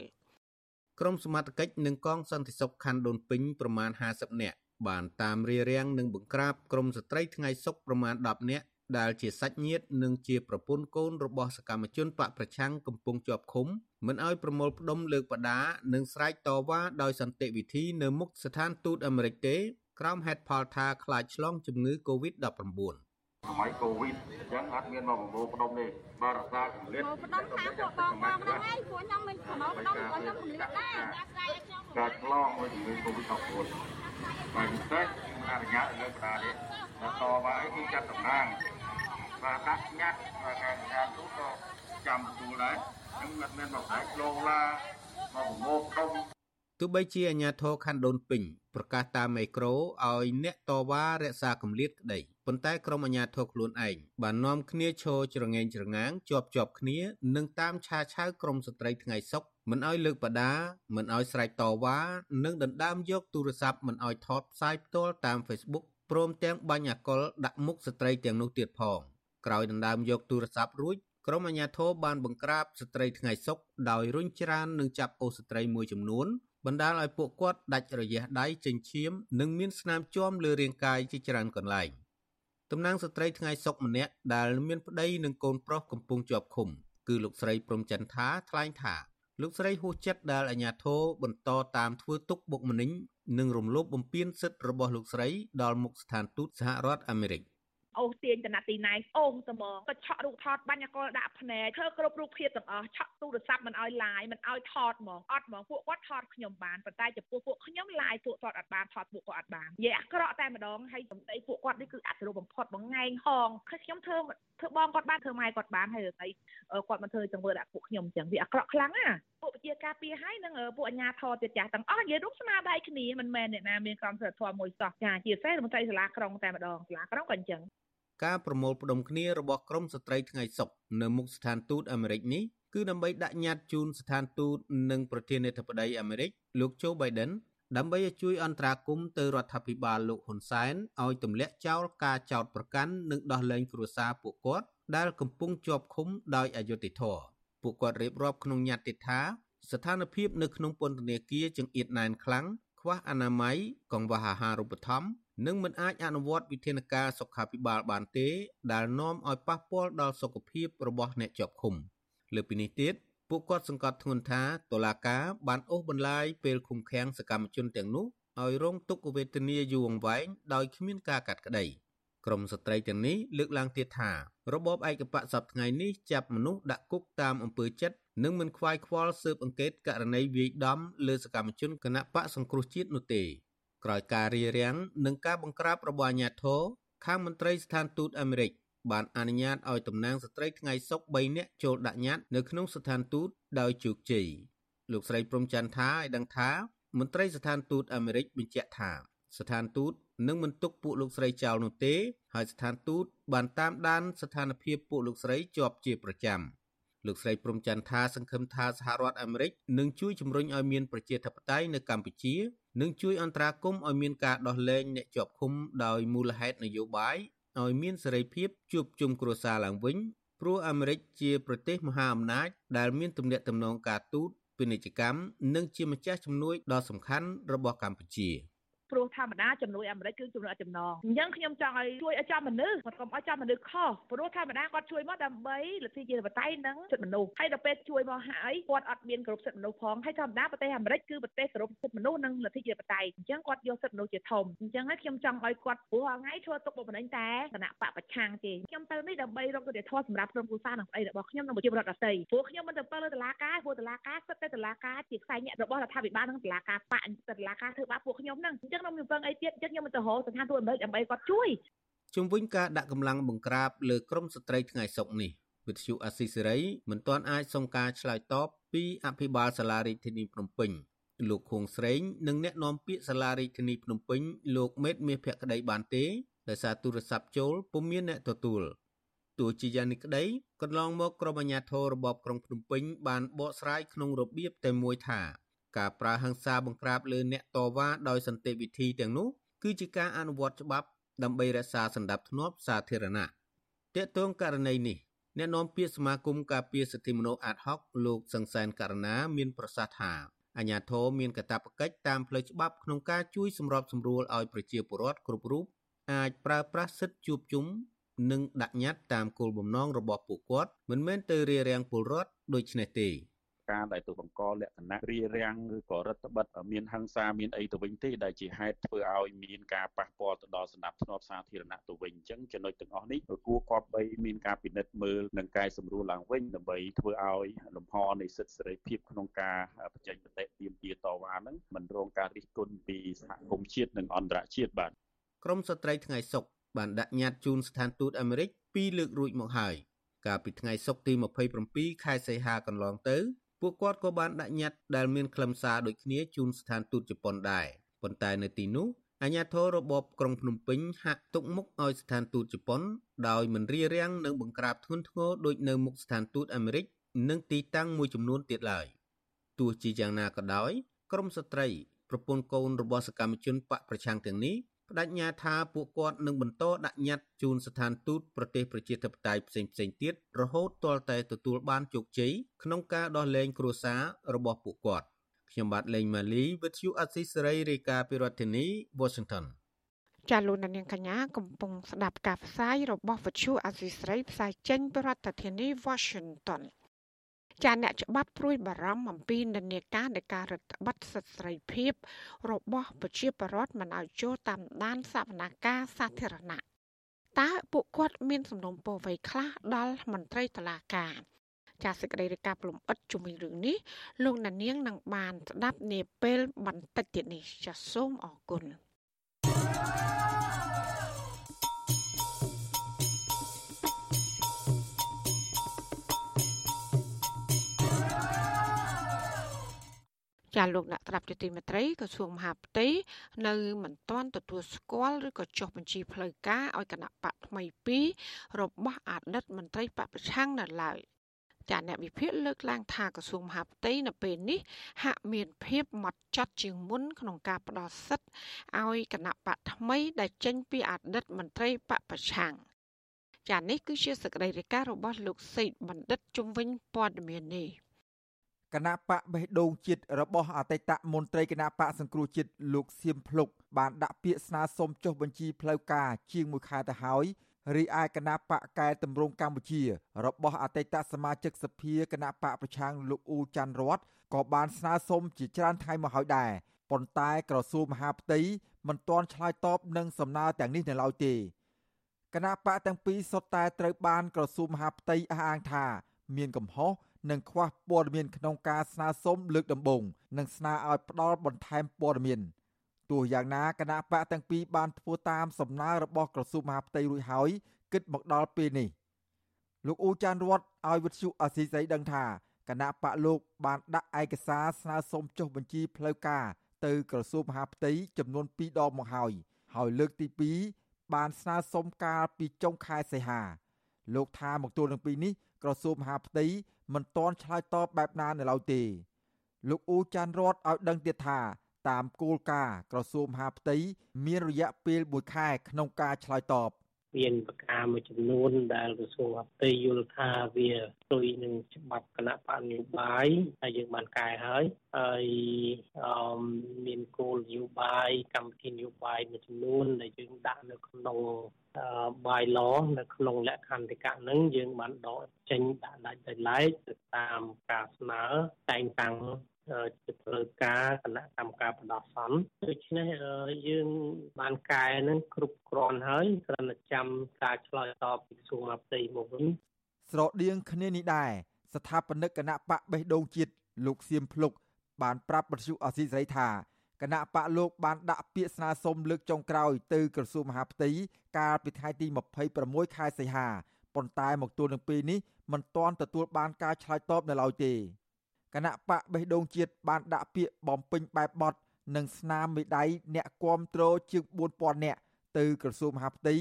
ក្រមសមត្ថកិច្ចនិងកងសន្តិសុខខណ្ឌដូនពេញប្រមាណ50នាក់បានតាមរារាំងនិងបង្ក្រាបក្រមស្ត្រីថ្ងៃសុកប្រមាណ10នាក់ដែលជាសាច់ញាតិនិងជាប្រពន្ធកូនរបស់សកម្មជនបកប្រឆាំងកំពុងជាប់ឃុំមិនឲ្យប្រមូលផ្ដុំលើកបដានិងស្រែកតវ៉ាដោយសន្តិវិធីនៅមុខស្ថានទូតអាមេរិកទេ ក្រោមហេតុផលថាខ្លាចឆ្លងជំងឺ Covid-19 សម័យកូវីដអញ្ចឹងអត់មានមកប្រមូលផ្ដុំទេបើរក្សាគម្លាតផ្ដុំខាងពួកបងបងហ្នឹងឯងពួកខ្ញុំមិនប្រមូលផ្ដុំក៏ខ្ញុំគម្លាតដែរការឆ្លងមួយជំងឺកូវីដ19បើពិសេសអនុញ្ញាតលើបដានេះដល់តមកអីគឺចាត់តំណាងបាទដាក់ញត្តិខាងខាងទូក៏ចាំទទួលដែរហ្នឹងមិនមែនមកតែក្លោឡាមកប្រមូលផ្ដុំទោះបីជាអាញាធរខណ្ឌដូនពេញ ប្រកាសតាមមេក្រូឲ្យអ្នកតវ៉ារក្សាកម្រិតក្តីប៉ុន្តែក្រុមអាញាធរខ្លួនឯងបាននាំគ្នាឈរច្រងែងច្រងាងជាប់ជាប់គ្នានិងតាមឆាឆៅក្រុមស្ត្រីថ្ងៃសុកមិនឲ្យលើកបដាមិនឲ្យស្រែកតវ៉ានិងដណ្ដើមយកទូរស័ព្ទមិនឲ្យថតផ្សាយផ្ទាល់តាម Facebook ព្រមទាំងបាញ់អាកុលដាក់មុខស្ត្រីទាំងនោះទៀតផងក្រោយដណ្ដើមយកទូរស័ព្ទរួចក្រុមអាជ្ញាធរបានបង្ក្រាបស្ត្រីថ្ងៃសុកដោយរុញច្រាននិងចាប់អូស្ត្រីមួយចំនួន បណ្ដាលឲ្យពួកគាត់ដាច់រយះដៃចេញឈាមនិងមានស្នាមជាំលើរាងកាយជាច្រើនកន្លែងតំណាងស្ត្រីថ្ងៃសុកម្នាក់ដែលមានប្តីនិងកូនប្រុសកំពុងជាប់ឃុំគឺលោកស្រីព្រំចន្ទថាថ្លែងថាលោកស្រីហួសចិត្តដែលអាជ្ញាធរបន្តតាមធ្វើទុកបុកម្នេញនិងរំលោភបំពានសិទ្ធិរបស់លោកស្រីដល់មុខស្ថានទូតសហរដ្ឋអាមេរិក។ អូសទាញតំណាទីណៃអូងត្មងក៏ឆក់រូបថតបាញ់អកលដាក់ភ្នែកធ្វើគ្រប់រូបភាពទាំងអស់ឆក់ទូរស័ព្ទមិនឲ្យឡាយមិនឲ្យថតហ្មងអត់ហ្មងពួកគាត់ថតខ្ញុំបានប៉ុន្តែចំពោះពួកខ្ញុំឡាយពួកគាត់អត់បានថតពួកគាត់អត់បាននិយាយអាក្រក់តែម្ដងហើយសម្ដីពួកគាត់នេះគឺអត្ថរូបបំផុតបងងែងហងខ្ញុំធ្វើធ្វើបងគាត់បានធ្វើម៉ែគាត់បានហើយហើយគាត់មកធ្វើចង្វើដាក់ពួកខ្ញុំអញ្ចឹងវាអាក្រក់ខ្លាំងណាពួកវិជាការពារហើយនឹងពួកអាជ្ញាធរទៀតចាស់ទាំងអស់និយាយរួមស្មារតីគ្នាមិនមែនអ្នកណាមានក្រមសីលធម៌មួយសោះចាជាពិសេសមន្ត្រីសាលាក្រុងតែម្ដងសាលាក្រុងក៏អញ្ចឹង ការប្រមូលផ្ដុំគ្នារបស់ក្រមស្ត្រីថ្ងៃសុកនៅមុខស្ថានទូតអាមេរិកនេះគឺដើម្បីដាក់ញត្តិជូនស្ថានទូតនិងប្រធានាធិបតីអាមេរិកលោក Joe Biden ដើម្បីឲ្យជួយអន្តរាគមន៍ទៅរដ្ឋាភិបាលលោកហ៊ុនសែនឲ្យទម្លាក់ចោលការចោទប្រកាន់និងដោះលែងគ្រួសារពួកគាត់ដែលកំពុងជាប់ឃុំដោយអយុត្តិធម៌ពួកគាត់រៀបរាប់ក្នុងញត្តិថាស្ថានភាពនៅក្នុងពន្ធនាគារចង្អៀតណែនខ្លាំងខ្វះអនាម័យកង្វះអាហារូបត្ថម្ភ និងមិនអាចអនុវត្តវិធានការសុខាភិបាលបានទេ ដែលនាំឲ្យប៉ះពាល់ដល់សុខភាពរបស់អ្នកជាប់ឃុំលើពីនេះទៀតពួកគាត់សង្កត់ធ្ងន់ថាតុលាការបានអូសបន្លាយពេលឃុំឃាំងសកម្មជនទាំងនោះឲ្យរងទុក្ខវេទនាយូរអង្វែងដោយគ្មានការកាត់ក្តីក្រមស្ត្រីទាំងនេះលើកឡើងទៀតថារបបឯកបកសពថ្ងៃនេះចាប់មនុស្សដាក់គុកតាមអំពើចិត្តនិងមិនខ្វាយខ្វល់ស៊ើបអង្កេតករណីវាយដំលើសកម្មជនគណៈបកសង្គ្រោះជាតិនោះទេ ក្រោយការរារាំងនិងការបង្ក្រាបរបស់អាជ្ញាធរខាងមន្ត្រីស្ថានទូតអាមេរិកបានអនុញ្ញាតឲ្យតំណាងស្ត្រីថ្ងៃសុក3នាក់ចូលដាក់ញត្តិនៅក្នុងស្ថានទូតដោយជោគជ័យលោកស្រីព្រំច័ន្ទថាឲ្យដឹងថាមន្ត្រីស្ថានទូតអាមេរិកបញ្ជាក់ថាស្ថានទូតនឹងមិនទុកពួកលោកស្រីចោលនោះទេ ហើយស្ថានទូតបានតាមដានស្ថានភាពពួកលោកស្រីជាប់ជាប្រចាំលោកស្រីព្រំច័ន្ទថាសង្ឃឹមថាសហរដ្ឋអាមេរិកនឹងជួយជំរុញឲ្យមានប្រជាធិបតេយ្យនៅកម្ពុជា និងជួយអន្តរាគមន៍ឲ្យមានការដោះលែងអ្នកជាប់ឃុំដោយមូលហេតុនយោបាយឲ្យមានសេរីភាពជួបជុំគ្រួសារឡើងវិញព្រោះអាមេរិកជាប្រទេសមហាអំណាចដែលមានទំនាក់ទំនងការទូតពាណិជ្ជកម្មនិងជាម្ចាស់ជំនួយដ៏សំខាន់របស់កម្ពុជា។ ព្រោះធម្មតាជំនួយអាមេរិកគឺជំនួយចំណងអញ្ចឹងខ្ញុំចង់ឲ្យជួយឲ្យចំមនុស្សគាត់កុំឲ្យចំមនុស្សខុសព្រោះធម្មតាគាត់ជួយមកដើម្បីលទ្ធិជាបតៃនិងសិទ្ធិមនុស្សហើយដល់ពេលជួយមកហើយគាត់អត់មានគ្រប់សិទ្ធិមនុស្សផងហើយធម្មតាប្រទេសអាមេរិកគឺប្រទេសគ្រប់សិទ្ធិមនុស្សនិងលទ្ធិជាបតៃអញ្ចឹងគាត់យកសិទ្ធិមនុស្សជាធំអញ្ចឹងហើយខ្ញុំចង់ឲ្យគាត់ព្រោះថ្ងៃធ្វើទុកបុកម្នេញតែគណៈបកប្រឆាំងទេខ្ញុំទៅនេះដើម្បីរកយុត្តិធម៌សម្រាប់ក្រុមគ្រួសារនិងប្តីរបស់ខ្ញុំនិងប្រជាពលរដ្ឋដទៃព្រោះខ្ញុំមិនទៅពើលើតុលាការព្រោះតុលាការសិតតែតុលាការជាខ្សែញាក់របស់រដ្ឋាភិបាលនិងតុលាការបកតុលាការធ្វើបាបពួកខ្ញុំហ្នឹងអញ្ចឹងខ្ញុំពឹងអីទៀតអញ្ចឹងខ្ញុំមិនទៅរកស្ថានទូតអាមេរិកដើម្បីគាត់ជួយជុំវិញការដាក់កម្លាំងបង្ក្រាបលើក្រមស្ត្រីថ្ងៃសុកនេះវិទ្យុអាស៊ីសេរីមិនទាន់អាចសុំការឆ្លើយតបពីអភិបាលសាលារាជធានីភ្នំពេញលោកខួងស្រេងនិងអ្នកនាំពាក្យសាលារាជធានីភ្នំពេញលោកមេតមាសភក្តីបានទេដោយសារទូរស័ព្ទចូលពុំមានអ្នកទទួលទោះជាយ៉ាងនេះក្តីកន្លងមកក្រុមអាជ្ញាធររបបក្រុងភ្នំពេញបានបកស្រាយក្នុងរបៀបតែមួយថា ការប្រើហិង្សាបង្ក្រាបលើអ្នកតវ៉ាដោយសន្តិវិធីទាំងនោះគឺជាការអនុវត្តច្បាប់ដើម្បីរក្សាសន្តិភាពសាធារណៈទាក់ទងករណីនេះអ្នកនាំពាក្យសមាគមការពារសិទ្ធិមនុស្សអាត់ហុកលោកសង្សានករណាមានប្រសាសន៍ថាអាញាធរមានកាតព្វកិច្ចតាមផ្លូវច្បាប់ក្នុងការជួយសម្របសម្រួលឲ្យប្រជាពលរដ្ឋគ្រប់រូបអាចប្រើប្រាស់សិទ្ធិជួបជុំនិងដាក់ញត្តិតាមគោលបំណងរបស់ពួកគាត់មិនមែនទៅរារាំងពលរដ្ឋដូចនេះទេ ការដែលទៅបង្កលក្ខណៈរារាំងឬក៏រដ្ឋបិទមានហិង្សាមានអីទៅវិញទេដែលជាហេតុធ្វើឲ្យមានការប៉ះពាល់ទៅដល់សន្តិភាពសាធារណៈទៅវិញអញ្ចឹងចំណុចទាំងអស់នេះគួរគប្បីមានការពិនិត្យមើលនិងកែសម្រួលឡើងវិញដើម្បីធ្វើឲ្យលំហនៃសិទ្ធិសេរីភាពក្នុងការបញ្ចេញមតិទាមទារតវ៉ាហ្នឹងមិនរងការរិះគន់ពីសហគមន៍ជាតិនិងអន្តរជាតិបាទក្រមស្ត្រីថ្ងៃសុកបានដាក់ញត្តិជូនស្ថានទូតអាមេរិកពីរលើករួចមកហើយកាលពីថ្ងៃសុក្រទី27ខែសីហាកន្លងទៅ ពួកគាត់ក៏បានដាក់ញត្តិដែលមានខ្លឹមសារដូចគ្នាជូនស្ថានទូតជប៉ុនដែរប៉ុន្តែនៅទីនោះអាញាធររបបក្រុងភ្នំពេញហាក់ទុកមុខឲ្យស្ថានទូតជប៉ុន ដោយមិនរារាំងនិងបង្ក្រាបធ្ងន់ធ្ងរដូចនៅមុខស្ថានទូតអាមេរិកនិងទីតាំងមួយចំនួនទៀតឡើយទោះជាយ៉ាងណាក៏ដោយក្រមស្ត្រីប្រពន្ធកូនរបស់សកម្មជនបកប្រឆាំងទាំងនេះ បដិញ្ញាថាពួកគាត់នឹងបន្តដាក់ញត្តិជូនស្ថានទូតប្រទេសប្រជាធិបតេយ្យផ្សេងៗទៀតរហូតទាល់តែទទួលបានជោគជ័យក្នុងការដោះលែងគ្រួសាររបស់ពួកគាត់ខ្ញុំបាទលេងម៉ាលី With you អស៊ីសេរីរាយការណ៍ពីរដ្ឋធានី Washington ចាលោកនាងកញ្ញាកំពុងស្ដាប់ការផ្សាយរបស់ With you អស៊ីសេរីផ្សាយចេញពីរដ្ឋធានី Washington ចាអ្នកច្បាប់ព្រួយបារម្ភអំពីនិន្នាការនៃការរដ្ឋបတ်សិទ្ធិសេរីភាព របស់ប្រជាពលរដ្ឋមិនឲ្យចូលតាមដានសវនាការសាធារណៈតើពួកគាត់មានសំណុំពរអ្វីខ្លះដល់មន្ត្រីតុលាការចាសសេចក្តីរាយការណ៍ផ្លុំអិតជំវិញរឿងនេះលោកណានៀងនឹងបានស្ដាប់នាពេលបន្តិចទៀតនេះចាសសូមអរគុណ thank you ចាលោកអ្នកត្រាប់ជាទីមេត្រីក្រសួងមហាផ្ទៃនៅមិនទាន់ទទួលស្គាល់ឬក៏ចុះបញ្ជីផ្លូវការឲ្យគណៈបកថ្មីពីររបស់អតីតមន្ត្រីបពប្រឆាំងនៅឡើយចាអ្នកវិភាគលើកឡើងថាក្រសួងមហាផ្ទៃនៅពេលនេះហាក់មានភាពម៉ត់ចត់ជាងមុនក្នុងការផ្ដល់សិទ្ធិឲ្យគណៈបកថ្មីដែលចេញពីអតីតមន្ត្រីបពប្រឆាំងចានេះគឺជាសកម្មភាពរបស់លោកសេកបណ្ឌិតជំនាញព័ត៌មាននេះ គណៈបកបេះដូងជាតិរបស់អតីតមន្ត្រីគណៈបកសង្គ្រោះជាតិលោកសៀមភ្លុកបានដាក់ពាក្យស្នើសុំចុះបញ្ជីផ្លូវការជាងមួយខែទៅហើយរីឯគណៈបកកែតម្រង់កម្ពុជា របស់អតីតសមាជិកសភាគណៈបកប្រឆាំងលោកអ៊ូច័ន្ទរតក៏បានស្នើសុំជាច្រើនថ្ងៃមកហើយដែរប៉ុន្តែក្រសួងមហាផ្ទៃមិនទាន់ឆ្លើយតបនឹងសំណើទាំងនេះនៅឡើយទេគណៈបកទាំងពីរសុទ្ធតែត្រូវបានក្រសួងមហាផ្ទៃអះអាងថា មានកំហុស និងខ្វះព័ត៌មានក្នុងការស្នើសុំលើកដំបូងនិងស្នើឲ្យផ្ដល់បន្ថែមព័ត៌មានទោះយ៉ាងណាគណៈបកទាំងពីរបានធ្វើតាមសំណើរបស់ក្រសួងមហាផ្ទៃរួចហើយគិតមកដល់ពេលនេះលោកអ៊ូចានរតឲ្យវិទ្យុអស៊ីសេរីដឹងថាគណៈបកលោកបានដាក់ឯកសារស្នើសុំចុះបញ្ជីផ្លូវការទៅក្រសួងមហាផ្ទៃចំនួន2ដងមកហើយហើយលើកទី2បានស្នើសុំកាលពីចុងខែសីហាលោកថាមកទល់នឹងពេលនេះក្រសួងមហាផ្ទៃ មិនទាន់ឆ្លើយតបបែបណានៅឡើយទេលោកអ៊ូចាន់រតឲ្យដឹងទៀតថា តាមគោលការណ៍ក្រសួងមហាផ្ទៃមានរយៈពេល1ខែក្នុងការឆ្លើយតប មានប្រការមួយចំនួនដែលក្រសួងអតីយល់ថាវាស្ទុយនឹងច្បាប់គណៈបកនយោបាយហើយយើងបានកែហើយហើយអឺមានគោលនយោបាយកម្មវិធីនយោបាយមួយចំនួនដែលយើងដាក់នៅក្នុងបាយឡនៅក្នុងលក្ខន្តិកៈហ្នឹងយើងបានដកចេញដាក់ដាច់ដោយឡែកទៅតាមការស្នើតែងតាំង ជាផ្លូវការគណៈកម្មការបដោះសន្នដូច្នេះយើងបានកែនឹងគ្រប់គ្រាន់ហើយគ្រាន់តែចាំការឆ្លើយតបពីក្រសួងអតីមកវិញស្រដៀងគ្នានេះដែរស្ថាបនិកគណៈបកបេះដូងជាតិលោកសៀមភ្លុកបានប្រាប់បទសុអសីសេរីថាគណៈបកលោកបានដាក់ពាក្យស្នើសុំលើកចុងក្រោយទៅក្រសួងមហាផ្ទៃកាលពីថ្ងៃទី26ខែសីហាប៉ុន្តែមកទល់នឹងពេលនេះមិនទាន់ទទួលបានការឆ្លើយតបនៅឡើយទេ គណៈបកបេះដូងជាតិបានដាក់ពាក្យបំពេញបែបបទនិងស្នាមមេដៃអ្នកគាំទ្រជាង4000នាក់ទៅក្រសួងមហាផ្ទៃ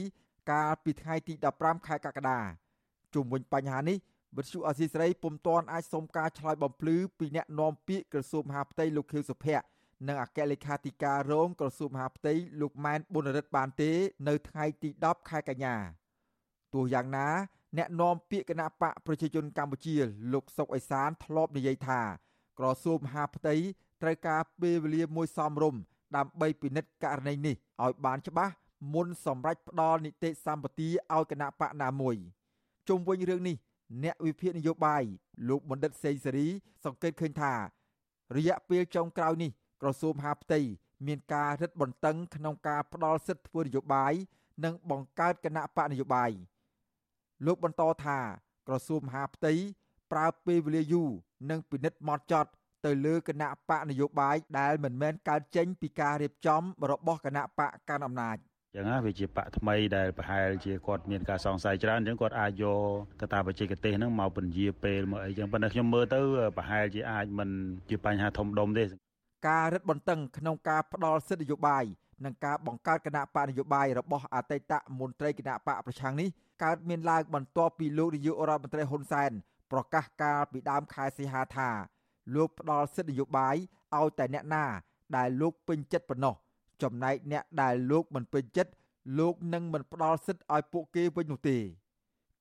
កាលពីថ្ងៃទី15ខែកក្កដាជុំវិញបញ្ហានេះវិទ្យុអសីសេរីពុំទាន់អាចសុំការឆ្លើយបំភ្លឺពីអ្នកនាំពាក្យក្រសួងមហាផ្ទៃលោកខៀវសុភ័ក្រនិងអគ្គលេខាធិការរងក្រសួងមហាផ្ទៃលោកម៉ែនប៊ុនរិទ្ធបានទេ នៅថ្ងៃទី10ខែកញ្ញាទោះយ៉ាងណា អ្នកនាំពាក្យគណៈបកប្រជាជនកម្ពុជា លោកសុកអេសានធ្លាប់និយាយថា ក្រសួងមហាផ្ទៃត្រូវការពេលវេលាមួយសមរម្យដើម្បីពិនិត្យករណីនេះឲ្យបានច្បាស់មុនសម្រេចផ្ដល់នីតិសម្បទាឲ្យគណៈបកណាមួយជុំវិញរឿងនេះអ្នកវិភាគនយោបាយលោកបណ្ឌិតសេងសេរី សង្កេតឃើញថា រយៈពេលចុងក្រោយនេះក្រសួងមហាផ្ទៃមានការរឹតបន្តឹងក្នុងការផ្ដល់សិទ្ធិធ្វើនយោបាយនិងបង្កើតគណៈបកនយោបាយ លោកបន្តថាក្រសួងមហាផ្ទៃប្រើពេលវេលាយូរនិងពិនិត្យម៉ត់ចត់ទៅលើគណៈបកនយោបាយដែលមិនមែនកើតចេញពីការរៀបចំរបស់គណៈបកកាន់អំណាចចឹងណាវាជាបកថ្មីដែលប្រហែលជាគាត់មានការសង្ស័យច្រើនអញ្ចឹងគាត់អាចយកកតាបច្ចេកទេសហ្នឹងមកពន្យាពេលមកអីចឹងប៉ុន្តែខ្ញុំមើលទៅប្រហែលជាអាចមិនជាបញ្ហាធំដុំទេការរឹតបន្តឹងក្នុងការផ្ដាល់សិទ្ធិនយោបាយ និងការបង្កើតគណៈបកនយោបាយរបស់អតីតមន្ត្រីគណៈបកប្រឆាំងនេះកើតមានឡើងបន្ទាប់ពីលោកនាយករដ្ឋមន្ត្រីហ៊ុនសែនប្រកាសកាលពីដើមខែសីហាថាលោកផ្ដល់សិទ្ធិនយោបាយឲ្យតែអ្នកណាដែលលោកពេញចិត្តប៉ុណ្ណោះចំណែកអ្នកដែលលោកមិនពេញចិត្តលោកនឹងមិនផ្ដល់សិទ្ធិឲ្យពួកគេវិញនោះទេ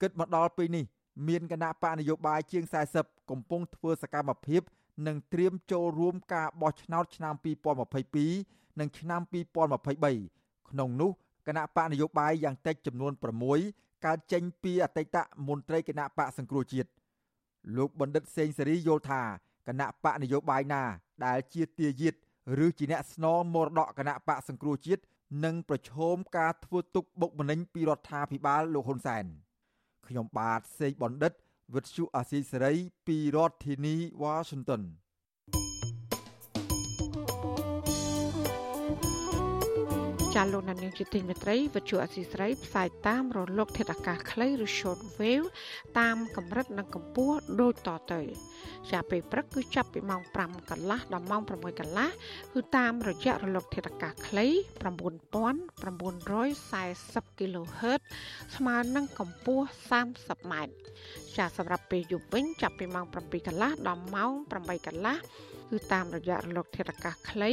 គិតមកដល់ពេលនេះមានគណៈបកនយោបាយជាង40កំពុងធ្វើសកម្មភាព និងត្រៀមចូលរួមការបោះឆ្នោតឆ្នាំ2022 និងឆ្នាំ2023ក្នុងនោះគណៈបកនយោបាយយ៉ាងតិចចំនួន6កើតចេញពីអតីតមន្ត្រីគណៈបកសង្គ្រោះជាតិលោកបណ្ឌិតសេងសេរីយល់ថាគណៈបកនយោបាយណាដែលជាទាយាទឬជាអ្នកស្នងមរតកគណៈបកសង្គ្រោះជាតិនឹងប្រឈមការធ្វើទុកបុកម្នេញពីរដ្ឋាភិបាលលោកហ៊ុនសែនខ្ញុំបាទសេកបណ្ឌិតវិទ្យុអាស៊ីសេរីពីរដ្ឋធានីវ៉ាស៊ីនតោន ចាលោកនាងជាទីមេត្រីវិទ្យុអសីស្រីផ្សាយតាមរលក ធាតុអាកាសខ្លីឬ short wave តាមកម្រិតនិងកម្ពស់ដូចតទៅចាពេលព្រឹកគឺចាប់ពីម៉ោង5កន្លះដល់ម៉ោង6កន្លះគឺតាមរយៈរលក ធាតុអាកាសខ្លី9940 kHz ស្មើនឹងកម្ពស់30ម៉ែត្រចាសម្រាប់ពេលយប់វិញចាប់ពីម៉ោង7កន្លះដល់ម៉ោង8កន្លះគឺតាមរយៈរលកធាតុអាកាសខ្លី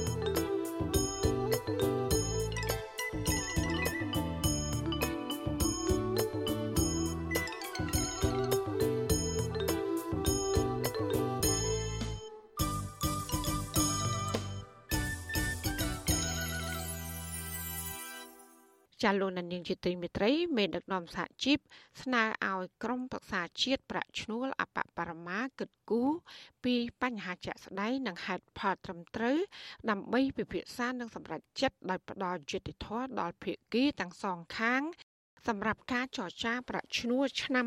ចាលោកនាងជាទីមេត្រីមេដឹកនាំសហជីពស្នើឲ្យក្រមប្រឹក្សាជាតិប្រាក់ឈ្នួលអបបរមាគិតគូរពីបញ្ហាជាក់ស្ដែងនិងហេតុផលត្រឹមត្រូវដើម្បីពិភាក្សានិងសម្រេចចិត្តដោយផ្ដល់យុត្តិធម៌ដល់ភាគីទាំងសងខាង សម្រាប់ការចរចាប្រាក់ឈ្នួលឆ្នាំ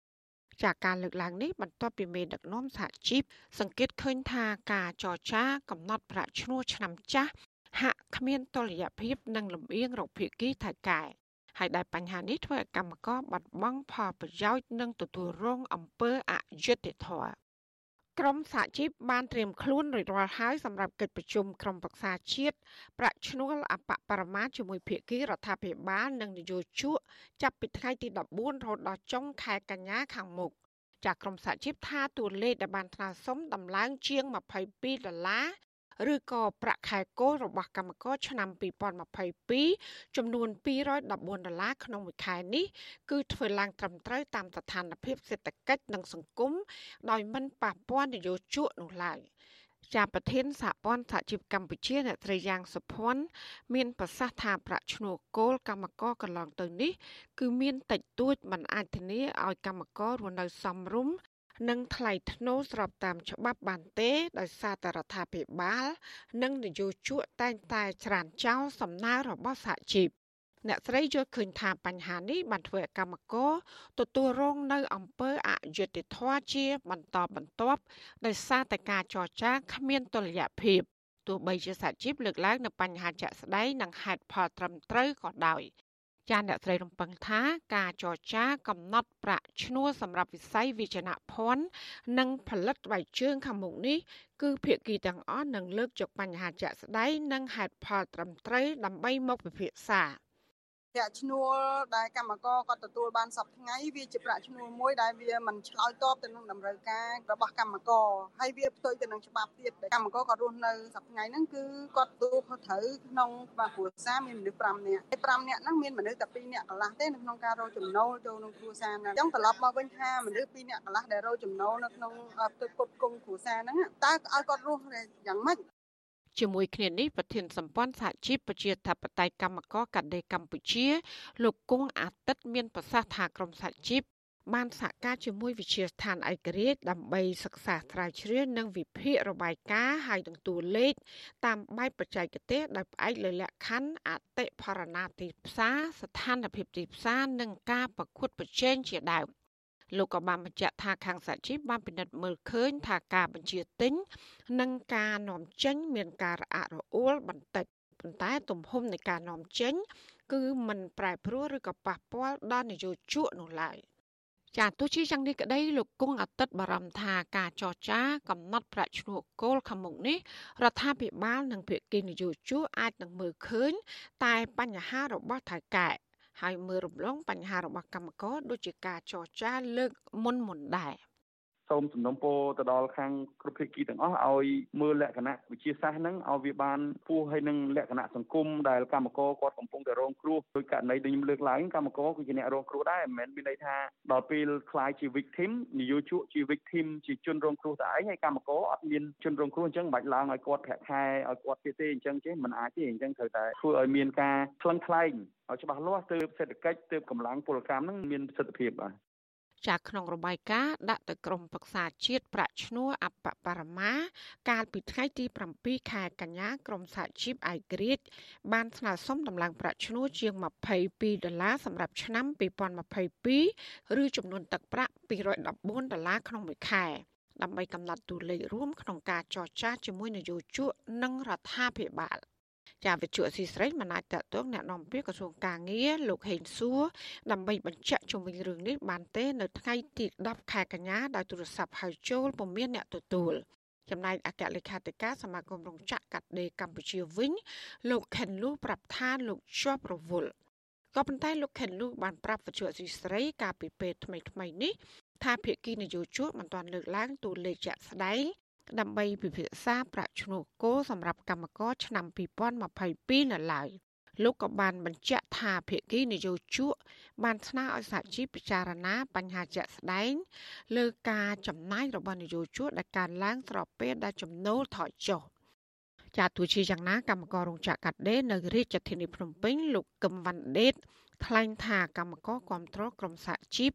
2022ចាកការលើកឡើងនេះបន្ទាប់ពីមេដឹកនាំសហជីពសង្កេតឃើញថាការចរចាកំណត់ប្រាក់ឈ្នួលឆ្នាំចាស់ ហាក់គ្មានតុល្យភាពនិងលំអៀងរកភាគីថៃកែហើយដែលបញ្ហានេះធ្វើឲ្យកម្មករបាត់បង់ផលប្រយោជន៍និងទទួលរងអំពើអយុត្តិធម៌ក្រមសហជីពបានត្រៀមខ្លួនរួចរាល់ហើយសម្រាប់កិច្ចប្រជុំក្រុមប្រឹក្សាជាតិប្រាក់ឈ្នួលអបបរមាជាមួយភាគីរដ្ឋាភិបាលនិងនយោជកចាប់ពីថ្ងៃទី14រហូតដល់ចុងខែកញ្ញាខាងមុខចាក្រមសហជីពថាតួលេខដែលបានថ្នើសុំដំឡើងជាង22ដុល្លារ ឬក៏ប្រាក់ខែគោលរបស់កម្មករឆ្នាំ2022ចំនួន214ដុល្លារក្នុងមួយខែនេះគឺធ្វើឡើងត្រឹមត្រូវតាមស្ថានភាពសេដ្ឋកិច្ចនិងសង្គមដោយមិនប៉ះពាល់នយោជកនោះឡើយជាប្រធានសហព័ន្ធសហជីពកម្ពុជាអ្នកត្រីយ៉ាងសុភ័ណ្ឌមានប្រសាសន៍ថាប្រាក់ឈ្នួលគោលកម្មករកន្លងទៅនេះ គឺមានតិចតួចមិនអាចធានាឲ្យកម្មកររស់នៅសមរម្យ និងថ្លៃធ្នូស្របតាមច្បាប់បានទេ ដោយសារតែរដ្ឋាភិបាល និងនយោជកតែងតែច្រានចោលសំណើរបស់សហជីពអ្នកស្រីយល់ឃើញថាបញ្ហានេះបានធ្វើឲ្យកម្មករទទួលរងនៅអំពើអយុត្តិធម៌ជាបន្តបន្ទាប់ដោយសារតែការចរចាគ្មានតុល្យភាពទោះបីជាសហជីពលើកឡើងនៅបញ្ហាជាក់ស្ដែងនិងហេតុផលត្រឹមត្រូវក៏ដោយ ចាអ្នកស្រីរំពឹងថាការចរចាកំណត់ប្រាក់ឈ្នួលសម្រាប់វិស័យវិជ្ជាភ័ណ្ឌនិងផលិតស្បែកជើងខាងមុខនេះគឺភាគីទាំងអស់នឹងលើកយកបញ្ហាជាក់ស្ដែងនិងហេតុផលត្រឹមត្រូវដើម្បីមកពិភាក្សា។ ប្រាក់ឈ្នួលដែលកម្មករគាត់ទទួលបានសប្ថ្ងៃវាជាប្រាក់ឈ្នួលមួយដែលវាមិនឆ្លើយតបទៅនឹងតម្រូវការរបស់កម្មករហើយវាផ្ទុយទៅនឹងច្បាប់ទៀតដែលកម្មករគាត់រស់នៅសប្ថ្ងៃហ្នឹងគឺគាត់ទទួលខុសត្រូវក្នុងបាគ្រួសារមានមនុស្ស5នាក់ហើយ5នាក់ហ្នឹងមានមនុស្សតែ2នាក់កន្លះទេនៅក្នុងការរកចំណូលចូលក្នុងគ្រួសារហ្នឹងអញ្ចឹងត្រឡប់មកវិញថាមនុស្ស2នាក់កន្លះដែលរកចំណូលនៅក្នុងទឹកគុតគង់គ្រួសារហ្នឹងតើឲ្យគាត់រស់យ៉ាងម៉េច ជាមួយគ្នានេះប្រធានសម្ព័ន្ធសហជីពប្រជាធិបតេយ្យកម្មករកាដេកម្ពុជា លោកគង់អាទិត្យមានប្រសាសន៍ថាក្រមសហជីពបានសហការជាមួយវិទ្យាស្ថានឯករាជ្យដើម្បីសិក្សាស្រាវជ្រាវនិងវិភាគរបាយការណ៍ហើយនឹងតួលេខតាមបែបបច្ចេកទេសដោយផ្អែកលើលក្ខខណ្ឌអតិផរណាទីផ្សារស្ថានភាពទីផ្សារនិងការប្រកួតប្រជែងជាដើម។ លោកក៏បានបញ្ជាក់ថាខាងសហជីពបានពិនិត្យមើលឃើញថាការបញ្ជាទិញនិងការនាំចេញមានការរអាក់រអួលបន្តិចប៉ុន្តែទំហំនៃការនាំចេញ គឺមិនប្រែប្រួលឬក៏ប៉ះពាល់ដល់នយោជកនោះឡើយចាទោះជាយ៉ាងនេះក្តីលោកគង់អាទិត្យបារម្ភថាការចរចាកំណត់ប្រាក់ឈ្នួលគោលខាងមុខនេះរដ្ឋាភិបាលនិងភាគីនយោជកអាចនឹងមើលឃើញ តែបញ្ហារបស់ថៅកែ ហើយមើលរំលងបញ្ហារបស់កម្មករដូចជាការចរចាលើកមុនមុនដែរ សូមសំណូមពរទៅដល់ខាងគ្រប់ភាគីទាំងអស់ឲ្យមើលលក្ខណៈវិជាសាស្ត្រហ្នឹងឲ្យវាបានពោះហើយនឹងលក្ខណៈសង្គមដែលកម្មករគាត់កំពុងតែរងគ្រោះដោយករណីដែលខ្ញុំលើកឡើងកម្មករគឺជាអ្នករងគ្រោះដែរមិនមែនមានន័យថាដល់ពេលខ្លាយជា victim នយោជកជា victim ជាជនរងគ្រោះតែឯងហើយកម្មករអត់មានជនរងគ្រោះអញ្ចឹងមិនបាច់ឡើងឲ្យគាត់ប្រាក់ខែឲ្យគាត់ទៀតទេអញ្ចឹងចេះមិនអាចទេអញ្ចឹងត្រូវតែធ្វើឲ្យមានការថ្លឹងថ្លែងឲ្យច្បាស់លាស់ទើបសេដ្ឋកិច្ចទើបកម្លាំងពលកម្មហ្នឹងមានប្រសិទ្ធភាពបាទ ចាក្នុងរបាយការណ៍ដាក់ទៅក្រមប្រឹក្សាជាតិប្រាក់ឈ្នួលអបបរមា កាលពីថ្ងៃទី7ខែកញ្ញាក្រមសហជីពឯករាជ្យបានស្នើសុំដំឡើងប្រាក់ឈ្នួលជាង22ដុល្លារសម្រាប់ឆ្នាំ2022ឬចំនួនទឹកប្រាក់214ដុល្លារក្នុងមួយខែដើម្បីកំណត់តួលេខរួមក្នុងការចរចាជាមួយនយោជកនិងរដ្ឋាភិបាល។ ចាវិទ្យុស៊ីស្រីមិនអាចតតងแนะនាំពាក្យក្រសួងកាងារលោកហេងសួរដើម្បីបញ្ជាក់ជុំវិញរឿងនេះបានទេនៅថ្ងៃទី10ខែកញ្ញាដោយទូរស័ព្ទហៅចូលពុំមានអ្នកទទួលចំណែកអគ្គលេខាធិការសមាគមរោងចក្រកាត់ដេរកម្ពុជាវិញលោកខិនលូប្រាប់ថាលោកជាប់រវល់ក៏ប៉ុន្តែលោកខិនលូបានប្រាប់វិទ្យុស៊ីស្រីកាលពីពេលថ្មីថ្មីនេះថាភាគីនយោជកមិនទាន់លើកឡើងតួលេខជាក់ស្ដែង ដើម្បីពិភាក្សាប្រាក់ឈ្នួលគោសម្រាប់កម្មករឆ្នាំ2022នៅឡើយលោកក៏បានបញ្ជាក់ថាភាគីនយោជកបានស្នើឲ្យសហជីពពិចារណាបញ្ហាជាក់ស្ដែង លើការចំណាយរបស់នយោជកដែលកើនឡើងស្របពេលដែលចំណូលថយចុះចាទោះជាយ៉ាងណាកម្មកររោងចក្រកាត់ដេរនៅរាជធានីភ្នំពេញលោកកឹមវ៉ាន់ដេតថ្លែងថាកម្មករគ្រប់គ្រងក្រុមសហជីព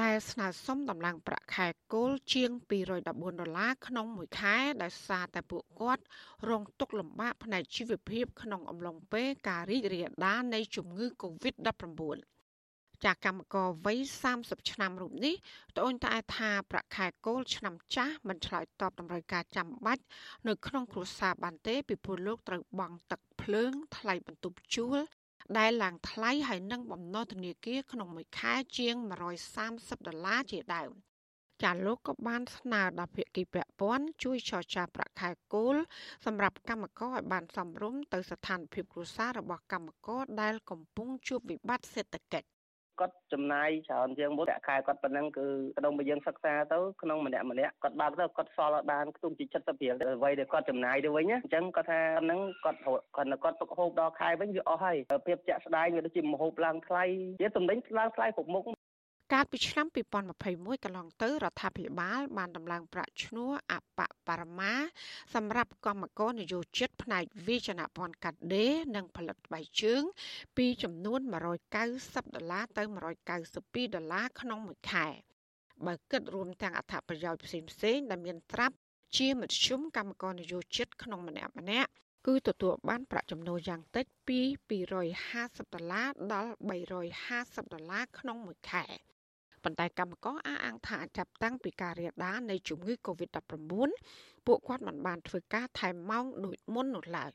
ដែលស្នើសុំដំឡើងប្រាក់ខែគោលជាង214ដុល្លារក្នុងមួយខែដោយសារតែពួកគាត់រងទុក្ខលំបាកផ្នែកជីវភាពក្នុងអំឡុងពេលការរីករាលដាលនៃជំងឺ Covid-19 ចាកម្មករវ័យ30ឆ្នាំរូបនេះត្អូញត្អែថាប្រាក់ខែគោលឆ្នាំចាស់មិនឆ្លើយតបតម្រូវការចាំបាច់នៅក្នុងគ្រួសារបានទេពីព្រោះលោកត្រូវបង់ទឹកភ្លើងថ្លៃបន្ទប់ជួល ដែលឡើងថ្លៃហើយនឹងបំណុលធនាគារក្នុងមួយខែជាង130ដុល្លារជាដើមចាលោកក៏បានស្នើដល់ភាគីពាក់ព័ន្ធជួយចរចាប្រាក់ខែគោលសម្រាប់កម្មករឲ្យបានសមរម្យទៅស្ថានភាពគ្រួសាររបស់កម្មករដែលកំពុងជួបវិបត្តិសេដ្ឋកិច្ច គាត់ចំណាយច្រើនជាងមុនប្រាក់ខែគាត់ប៉ុណ្ណឹងគឺក្នុងមួយយើងសិក្សាទៅក្នុងម្នាក់ម្នាក់គាត់បើកទៅគាត់សល់បានខ្ទង់ជា70រៀលអ្វីដែលគាត់ចំណាយទៅវិញអញ្ចឹងគាត់ថាហ្នឹងគាត់គាត់គាត់ទុកហូបដល់ខែវិញវាអស់ហើយភាពជាក់ស្ដែងវាដូចជាមហូបឡើងថ្លៃវាតំណែងឡើងថ្លៃគ្រប់មុខ កាលពីឆ្នាំ2021កន្លងទៅរដ្ឋាភិបាល បានដំឡើងប្រាក់ឈ្នួលអបបរមា សម្រាប់កម្មករនយោជិតផ្នែកវិជ្ជាភ័ណ្ឌកាត់ដេរនិងផលិតស្បែកជើង ពីចំនួន190ដុល្លារទៅ192ដុល្លារក្នុងមួយខែបើគិតរួមទាំងអត្ថប្រយោជន៍ផ្សេងៗដែលមានត្រាប់ជាមធ្យមកម្មករនយោជិតក្នុងម្នាក់ម្នាក់គឺទទួលបានប្រាក់ចំណូលយ៉ាងតិចពី250ដុល្លារដល់350ដុល្លារក្នុងមួយខែ។ ប៉ុន្តែកម្មករអះអាងថាចាប់តាំងពីការរាលដាលនៃជំងឺ Covid-19 ពួកគាត់មិនបានធ្វើការថែមម៉ោងដូចមុននោះឡើយ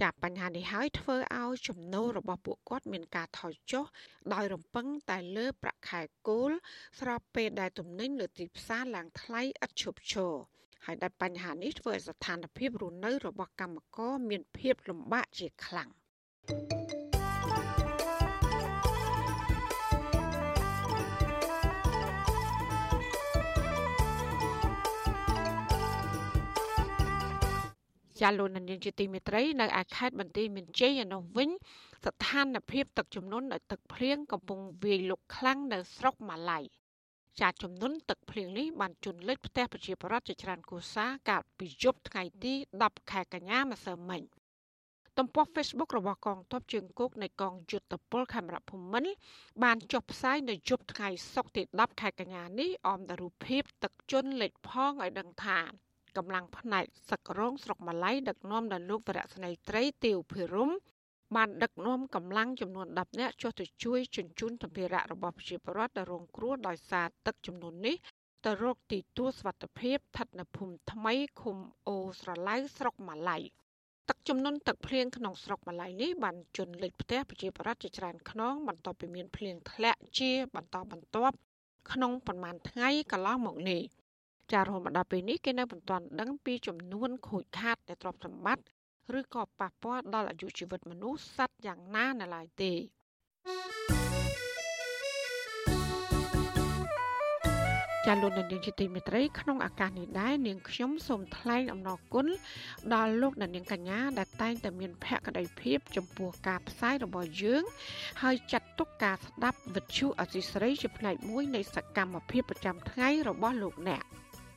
ចាបញ្ហានេះហើយធ្វើឲ្យចំណូលរបស់ពួកគាត់មានការថយចុះដោយរំពឹងតែលើប្រាក់ខែគោលស្របពេលដែលទំនិញលើទីផ្សារឡើងថ្លៃឥតឈប់ឈរហើយដែលបញ្ហានេះធ្វើឲ្យស្ថានភាពរស់នៅរបស់កម្មករមានភាពលំបាកជាខ្លាំង thank you ចាលោកនាងជាទីមេត្រីនៅឯខេត្តបន្ទាយមានជ័យឯនោះវិញស្ថានភាពទឹកជំនន់ដោយទឹកភ្លៀងកំពុងវាយលុកខ្លាំងនៅស្រុកម៉ាឡៃចាជំនន់ទឹកភ្លៀងនេះបានជន់លិចផ្ទះប្រជាពលរដ្ឋជាច្រើនគូសាកាលពីយប់ថ្ងៃទី10ខែកញ្ញាម្សិលមិញទំព័រ Facebook របស់កងទ័ពជើងគោកនៃកងយុទ្ធពលខេមរៈភូមិន្ទបានចុះផ្សាយនៅយប់ថ្ងៃសុក្រទី10ខែកញ្ញានេះអមដោយរូបភាពទឹកជន់លិចផងឲ្យដឹងថា កម្លាំងផ្នែកសឹករងស្រុកម៉ាឡៃដឹកនាំដោយលោកវរៈស្នេហ៍ត្រីទាវភិរមបានដឹកនាំកម្លាំងចំនួន10នាក់ចុះទៅជួយជញ្ជូនសម្ភារៈរបស់ប្រជាពលរដ្ឋដែលរងគ្រោះដោយសារទឹកចំនួននេះទៅរកទីទួលសុវត្ថិភាពស្ថិតនៅភូមិថ្មីឃុំអូស្រឡៅស្រុកម៉ាឡៃទឹកចំនួនទឹកភ្លៀងក្នុងស្រុកម៉ាឡៃនេះបានជន់លិចផ្ទះប្រជាពលរដ្ឋជាច្រើនខ្នងបន្ទាប់ពីមានភ្លៀងធ្លាក់ជាបន្តបន្ទាប់ក្នុងប្រមាណថ្ងៃកន្លងមកនេះ ចារហូតមកដល់ពេលនេះគេនៅមិនទាន់ដឹងពីចំនួនខូចខាតនៃទ្រព្យសម្បត្តិឬក៏ប៉ះពាល់ដល់អាយុជីវិតមនុស្សសត្វយ៉ាងណានៅឡើយទេចាលោកនាងជាទីមេត្រីក្នុងឱកាសនេះដែរនាងខ្ញុំសូមថ្លែងអំណរគុណដល់លោកនាងកញ្ញាដែលតែងតែមានភក្ដីភាពចំពោះការផ្សាយរបស់យើង ហើយចាត់ទុកការស្ដាប់វិទ្យុអសីស្រីជាផ្នែកមួយនៃសកម្មភាពប្រចាំថ្ងៃរបស់លោកអ្នក។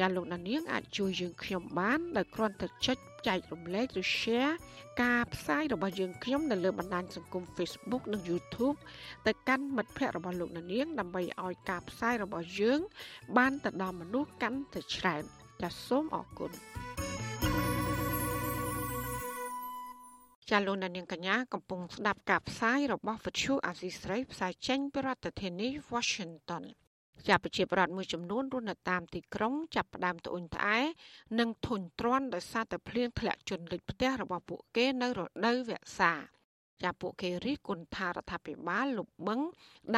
ចាលោកណានៀងអាចជួយយើងខ្ញុំបានដោយគ្រាន់តែចុចចែករំលែកឬ share ការផ្សាយរបស់យើងខ្ញុំនៅលើបណ្ដាញសង្គម Facebook និង YouTube ទៅកាន់មិត្តភ័ក្តិរបស់លោកណានៀងដើម្បីឲ្យការផ្សាយរបស់យើង បានទៅដល់មនុស្សកាន់តែច្រើនចាសសូមអរគុណចាលោកនាងកញ្ញាកំពុងស្ដាប់ការផ្សាយរបស់វិទ្យុអាស៊ីស្រីផ្សាយចេញពីរដ្ឋធានី Washington ជាប្រជាប្រដ្ឋមួយចំនួនរស់នៅតាមទីក្រុងចាប់ផ្ដើមត្អូញត្អែនិងធុញទ្រាន់ដោយសារតែភ្លៀងធ្លាក់ជន់លិចផ្ទះរបស់ពួកគេនៅរដូវវស្សាចាពួកគេរិះគន់ថារដ្ឋាភិបាលលុបបឹង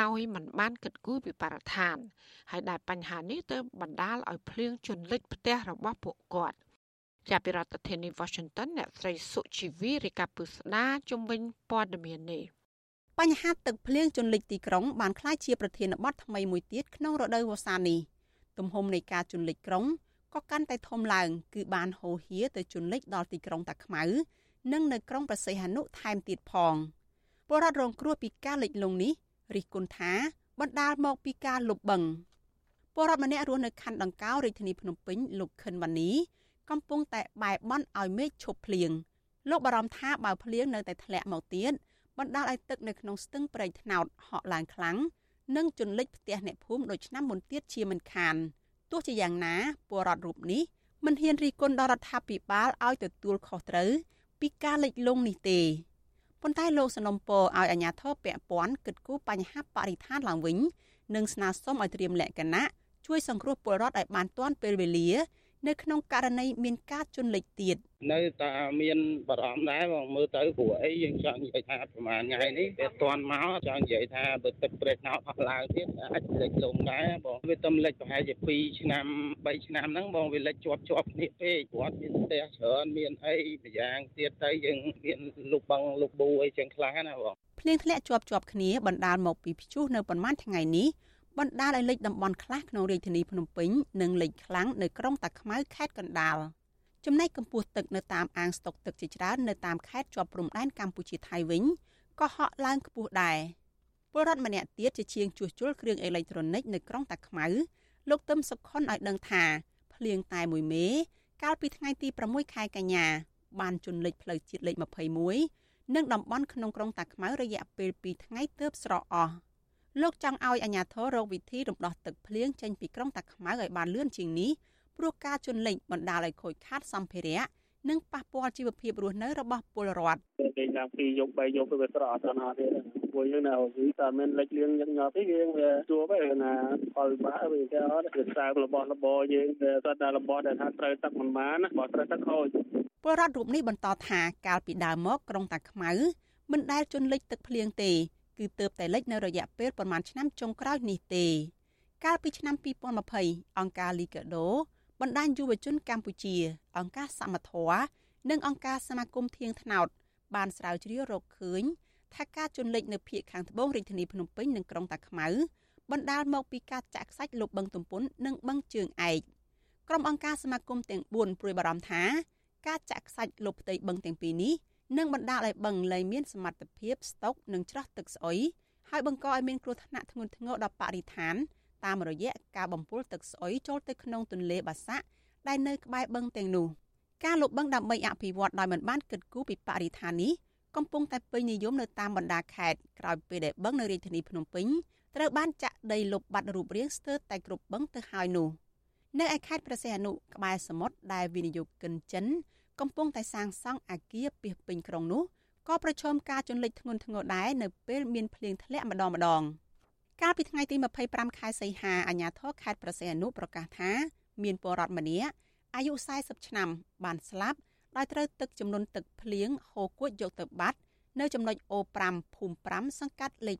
ដោយមិនបានគិតគូរពីបរិស្ថាន ហើយដែលបញ្ហានេះទៅបណ្ដាលឲ្យភ្លៀងជន់លិចផ្ទះរបស់ពួកគាត់ជាប្រធានាធិបតី Washington អ្នកស្រីសុជីវីរាយការណ៍ពុស្ដាជំវិញព័ត៌មាននេះ បញ្ហាទឹកភ្លៀងជន់លិចទីក្រុងបានក្លាយជាប្រធានបទថ្មីមួយទៀតក្នុងរដូវវស្សានេះទំហំនៃការជន់លិចក្រុងក៏កាន់តែធំឡើង គឺបានហូរហៀទៅជន់លិចដល់ទីក្រុងតាខ្មៅនិងនៅក្រុងប្រសិទ្ធនុថែមទៀតផងពលរដ្ឋរងគ្រោះពីការលិចលង់នេះរិះគន់ថាបណ្ដាលមកពីការលុបបង្កពលរដ្ឋម្នាក់រស់នៅខណ្ឌដង្កោរាជធានីភ្នំពេញលោកខិនវ៉ានីកំពុងតែបែបបន់ឲ្យមេឃឈប់ភ្លៀងលោកបារម្ភថាបើភ្លៀងនៅតែធ្លាក់មកទៀត បណ្ដាលឲ្យទឹកនៅក្នុងស្ទឹងប្រៃថ្នោតហក់ឡើងខ្លាំងនិងជន់លិចផ្ទះអ្នកភូមិដូចឆ្នាំមុនទៀតជាមិនខានទោះជាយ៉ាងណាពលរដ្ឋរូបនេះមិនហ៊ានរីគុណដល់រដ្ឋាភិបាលឲ្យទទួលខុសត្រូវពីការលិចលង់នេះទេប៉ុន្តែលោកសនំពរឲ្យអាជ្ញាធរពាក់ព័ន្ធគិតគូរបញ្ហាបរិស្ថានឡើងវិញនិងស្នើសុំឲ្យត្រៀមលក្ខណៈជួយសង្គ្រោះពលរដ្ឋឲ្យបានទាន់ពេលវេលា នៅក្នុងករណីមានការជន់លិចទៀតនៅតែមានបារម្ភដែរបងមើលទៅព្រោះអីយើងចង់និយាយថាប្រហែលថ្ងៃនេះវាតាន់មកចង់និយាយថាបើទឹកប្រេះណោតអស់ឡើងទៀតអាចលិចលងដែរបងវាទំលិចប្រហែលជា2ឆ្នាំ3ឆ្នាំហ្នឹងបងវាលិចជាប់ជាប់គ្នាពេកគាត់មានផ្ទះច្រើនមានអីម្យ៉ាងទៀតទៅយើងមានលុបបងលុបប៊ូអីចឹងខ្លះណាបងភ្លៀងធ្លាក់ជាប់ជាប់គ្នាបណ្ដាលមកពីព្យុះនៅប្រហែលថ្ងៃនេះ បណ្ដាលឲ្យលិចតំបន់ខ្លះក្នុងរាជធានីភ្នំពេញនិងលិចខ្លាំងនៅក្រុងតាខ្មៅខេត្តកណ្ដាលចំណែកកម្ពស់ទឹកនៅតាមអាងស្តុកទឹកជាច្រើននៅតាមខេត្តជាប់ព្រំដែនកម្ពុជាថៃវិញក៏ហក់ឡើងខ្ពស់ដែរពលរដ្ឋម្នាក់ទៀតជាជាងជួសជុលគ្រឿងអេឡិចត្រូនិកនៅក្រុងតាខ្មៅលោកទឹមសុខុនឲ្យដឹងថាភ្លៀងតែមួយមេ កាលពីថ្ងៃទី6ខែកញ្ញាបានជន់លិចផ្លូវជាតិលេខ21និងតំបន់ក្នុងក្រុងតាខ្មៅរយៈពេល2ថ្ងៃទើបស្រកអស់ លោកចង់ឲ្យអាជ្ញាធររកវិធីរំដោះទឹកភ្លៀងចេញពីក្រុងតាខ្មៅឲ្យបានលឿនជាងនេះព្រោះការជន់លិចបណ្ដាលឲ្យខូចខាតសម្ភារៈនិងប៉ះពាល់ជីវភាពរស់នៅរបស់ពលរដ្ឋគេចាំពីយកបីយកទៅវាស្រកអត់ណាទេពួកយើងនៅវិតែមានលិចលៀងញឹកញាប់ទេយើងវាជួបឯណាផលបាក់វាគេអត់វាសើមរបស់របរយើងតែតែរបស់ដែលថាត្រូវទឹកមិនបានបើត្រូវទឹកខូចពលរដ្ឋរូបនេះបន្តថាកាលពីដើមមកក្រុងតាខ្មៅមិនដែលជន់លិចទឹកភ្លៀងទេ គឺទៅតែលិចនៅរយៈពេលប្រមាណឆ្នាំចុងក្រោយនេះទេកាលពីឆ្នាំ2020អង្គការ Liga do បណ្ដាញយុវជនកម្ពុជា អង្គការសមត្ថៈនិងអង្គការសមាគមធៀងថ្នោត បានស្រាវជ្រាវរកឃើញថាការជន់លិចនៅភូមិខាងត្បូងរាជធានីភ្នំពេញនិងក្រុងតាខ្មៅបណ្ដាលមកពីការចាក់ខ្សាច់លុបបឹងទំពុននិងបឹងជើងឯកក្រុមអង្គការសមាគមទាំង4ព្រួយបារម្ភថាការចាក់ខ្សាច់លុបផ្ទៃបឹងទាំងពីរនេះ និងបណ្ដាលឲ្យបឹងលែងមានសមត្ថភាពស្តុកនិងច្រោះទឹកស្អុយហើយបង្កឲ្យមានគ្រោះថ្នាក់ធ្ងន់ធ្ងរដល់បរិស្ថានតាមរយៈការបំពុលទឹកស្អុយចូលទៅក្នុងទន្លេបាសាក់ដែលនៅក្បែរបឹងទាំងនោះការលុបបឹងដើម្បីអភិវឌ្ឍដោយមិនបានគិតគូរពីបរិស្ថាននេះកំពុងតែពេញនិយមនៅតាមបណ្ដាខេត្តក្រោយពេលដែលបឹងនៅរាជធានីភ្នំពេញត្រូវបានចាក់ដីលុបបាត់រូបរាងស្ទើរតែគ្រប់បឹងទៅហើយនោះនៅឯខេត្តព្រះសីហនុក្បែរសមុទ្រដែលវិនិយោគិនចិន កំពុងតែសាងសង់អគារពីពេញក្រុងនោះក៏ប្រឈមការជន់លិចធ្ងន់ធ្ងរដែរនៅពេលមានភ្លៀងធ្លាក់ម្ដងម្ដងកាលពីថ្ងៃទី25ខែសីហាអាជ្ញាធរខេត្តប្រសេអនុប្រកាសថាមានពលរដ្ឋម្នាក់អាយុ40ឆ្នាំបានស្លាប់ដោយត្រូវទឹកចំនួនទឹកភ្លៀងហូរគួចយកទៅបាត់នៅចំណុចអូ5ភូមិ5សង្កាត់លេខ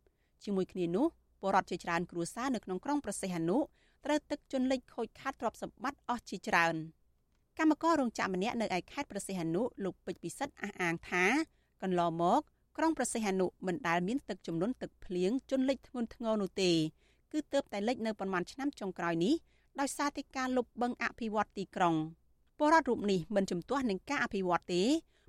5ជាមួយគ្នានោះពលរដ្ឋជាច្រើនគ្រួសារនៅក្នុងក្រុងប្រសេះអនុត្រូវទឹកជន់លិចខូចខាតទ្រព្យសម្បត្តិអស់ជាច្រើន។ កម្មកររោងចក្រម្នាក់នៅឯខេត្តប្រសិទ្ធនុលោកពេជ្រពិសិដ្ឋអះអាងថាកន្លងមកក្រុងប្រសិទ្ធនុមិនដែលមានទឹកចំនួនទឹកភ្លៀងជន់លិចធ្ងន់ធ្ងរនោះទេគឺទើបតែលិចនៅប្រមាណឆ្នាំចុងក្រោយនេះដោយសារតែការលុបបឹងអភិវឌ្ឍទីក្រុងពលរដ្ឋរូបនេះមិនជំទាស់នឹងការអភិវឌ្ឍទេ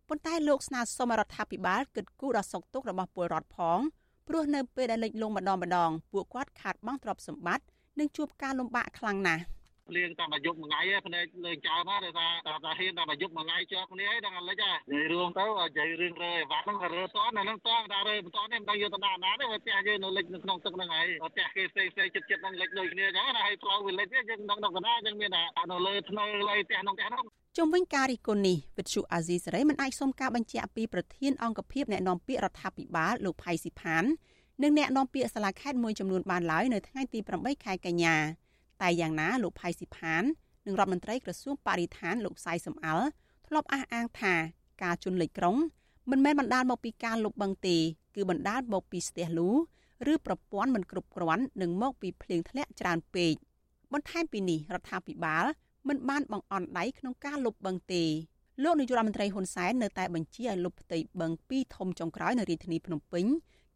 ប៉ុន្តែលោកស្នើសុំរដ្ឋាភិបាលគិតគូរដល់សុខទុក្ខរបស់ពលរដ្ឋផងព្រោះនៅពេលដែលលិចលង់ម្ដងម្ដងពួកគាត់ខាតបង់ទ្រព្យសម្បត្តិនិងជួបការលំបាកខ្លាំងណាស់ ភ្លៀងតាមអាយុមួយថ្ងៃភ្នែកលើចោលណាដោយសារតែហ៊ានតាមអាយុមួយថ្ងៃជាប់គ្នាហើយដល់លិចហើយនិយាយរួមទៅនិយាយរឿងរើអីវ៉ាន់ហ្នឹងក៏រើតនអាហ្នឹងតតែរើបន្តនេះមិនដឹងយកទៅដាក់ណាទេផ្ទះយើងនៅលិចនៅក្នុងទឹកហ្នឹងហើយផ្ទះគេផ្សេងផ្សេងចិត្តចិត្តហ្នឹងលិចដូចគ្នាអញ្ចឹងណាហើយផ្លូវវាលិចយើងដឹងដល់កណាយើងមានតែនៅលើធ្នើលើផ្ទះក្នុងផ្ទះហ្នឹងជុំវិញការរិះគន់នេះវិទ្យុអាស៊ីសេរីមិនអាចសុំការបញ្ជាក់ពីប្រធានអង្គភិបអ្នកណែនាំពាក្យរដ្ឋាភិបាលលោកផៃស៊ីផាននិងអ្នកនាំពាក្យសាលាខេត្តមួយចំនួនបានឡើយនៅថ្ងៃទី8ខែកញ្ញា តែយ៉ាងណាលោកផៃស៊ីផាននិងរដ្ឋមន្ត្រីក្រសួងបរិស្ថានលោកសៃសំអល់ធ្លាប់អះអាងថាការជន់លិចក្រុងមិនមែនបណ្ដាលមកពីការលុបបង្ទេគឺបណ្ដាលមកពីស្ទះលូឬប្រព័ន្ធមិនគ្រប់គ្រាន់និងមកពីភ្លៀងធ្លាក់ច្រើនពេកបន្ថែមពីនេះរដ្ឋាភិបាលមិនបានបង្អន់ដៃក្នុងការលុបបឹងទេលោកនាយករដ្ឋមន្ត្រីហ៊ុនសែននៅតែបញ្ជាឲ្យលុបផ្ទៃបឹងពីរធំចុងក្រោយនៅរាជធានីភ្នំពេញ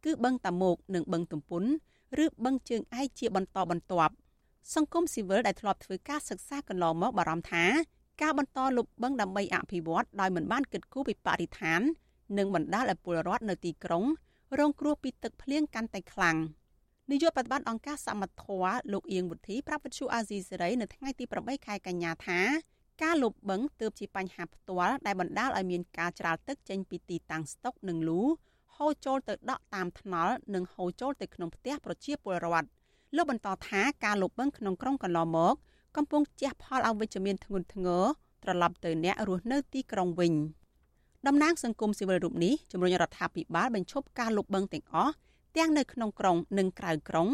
គឺបឹងតាមុកនិងបឹងទំពុនឬបឹងជើងឯកជាបន្តបន្ទាប់ សង្គមស៊ីវិលដែលធ្លាប់ធ្វើការសិក្សាកន្លងមកបារម្ភថាការបន្តលុបបឹងដើម្បីអភិវឌ្ឍដោយមិនបានគិតគូរពីបរិស្ថាន និងបណ្ដាលឲ្យពលរដ្ឋនៅទីក្រុងរងគ្រោះពីទឹកភ្លៀងកាន់តែខ្លាំងនាយកបប្រតិបត្តិអង្គការសមត្ថធម៌លោកអៀងវុធីប្រាប់វិទ្យុអាស៊ីសេរីនៅថ្ងៃទី8ខែកញ្ញាថាការលុបបឹងទើបជាបញ្ហាផ្ទាល់ដែលបណ្ដាលឲ្យមានការច្រាលទឹកចេញពីទីតាំងស្តុកនិងលូហូរចូលទៅដក់តាមថ្នល់និងហូរចូលទៅក្នុងផ្ទះប្រជាពលរដ្ឋ លោកបន្តថាការលុបបឹងក្នុងក្រុងកន្លងមក កំពុងជះផលអវិជ្ជមានធ្ងន់ធ្ងរត្រឡប់ទៅអ្នករស់នៅទីក្រុងវិញតំណាងសង្គមស៊ីវិលរូបនេះជំរុញរដ្ឋាភិបាលបញ្ឈប់ការលុបបឹងទាំងអស់ទាំងនៅក្នុងក្រុងនិងក្រៅក្រុង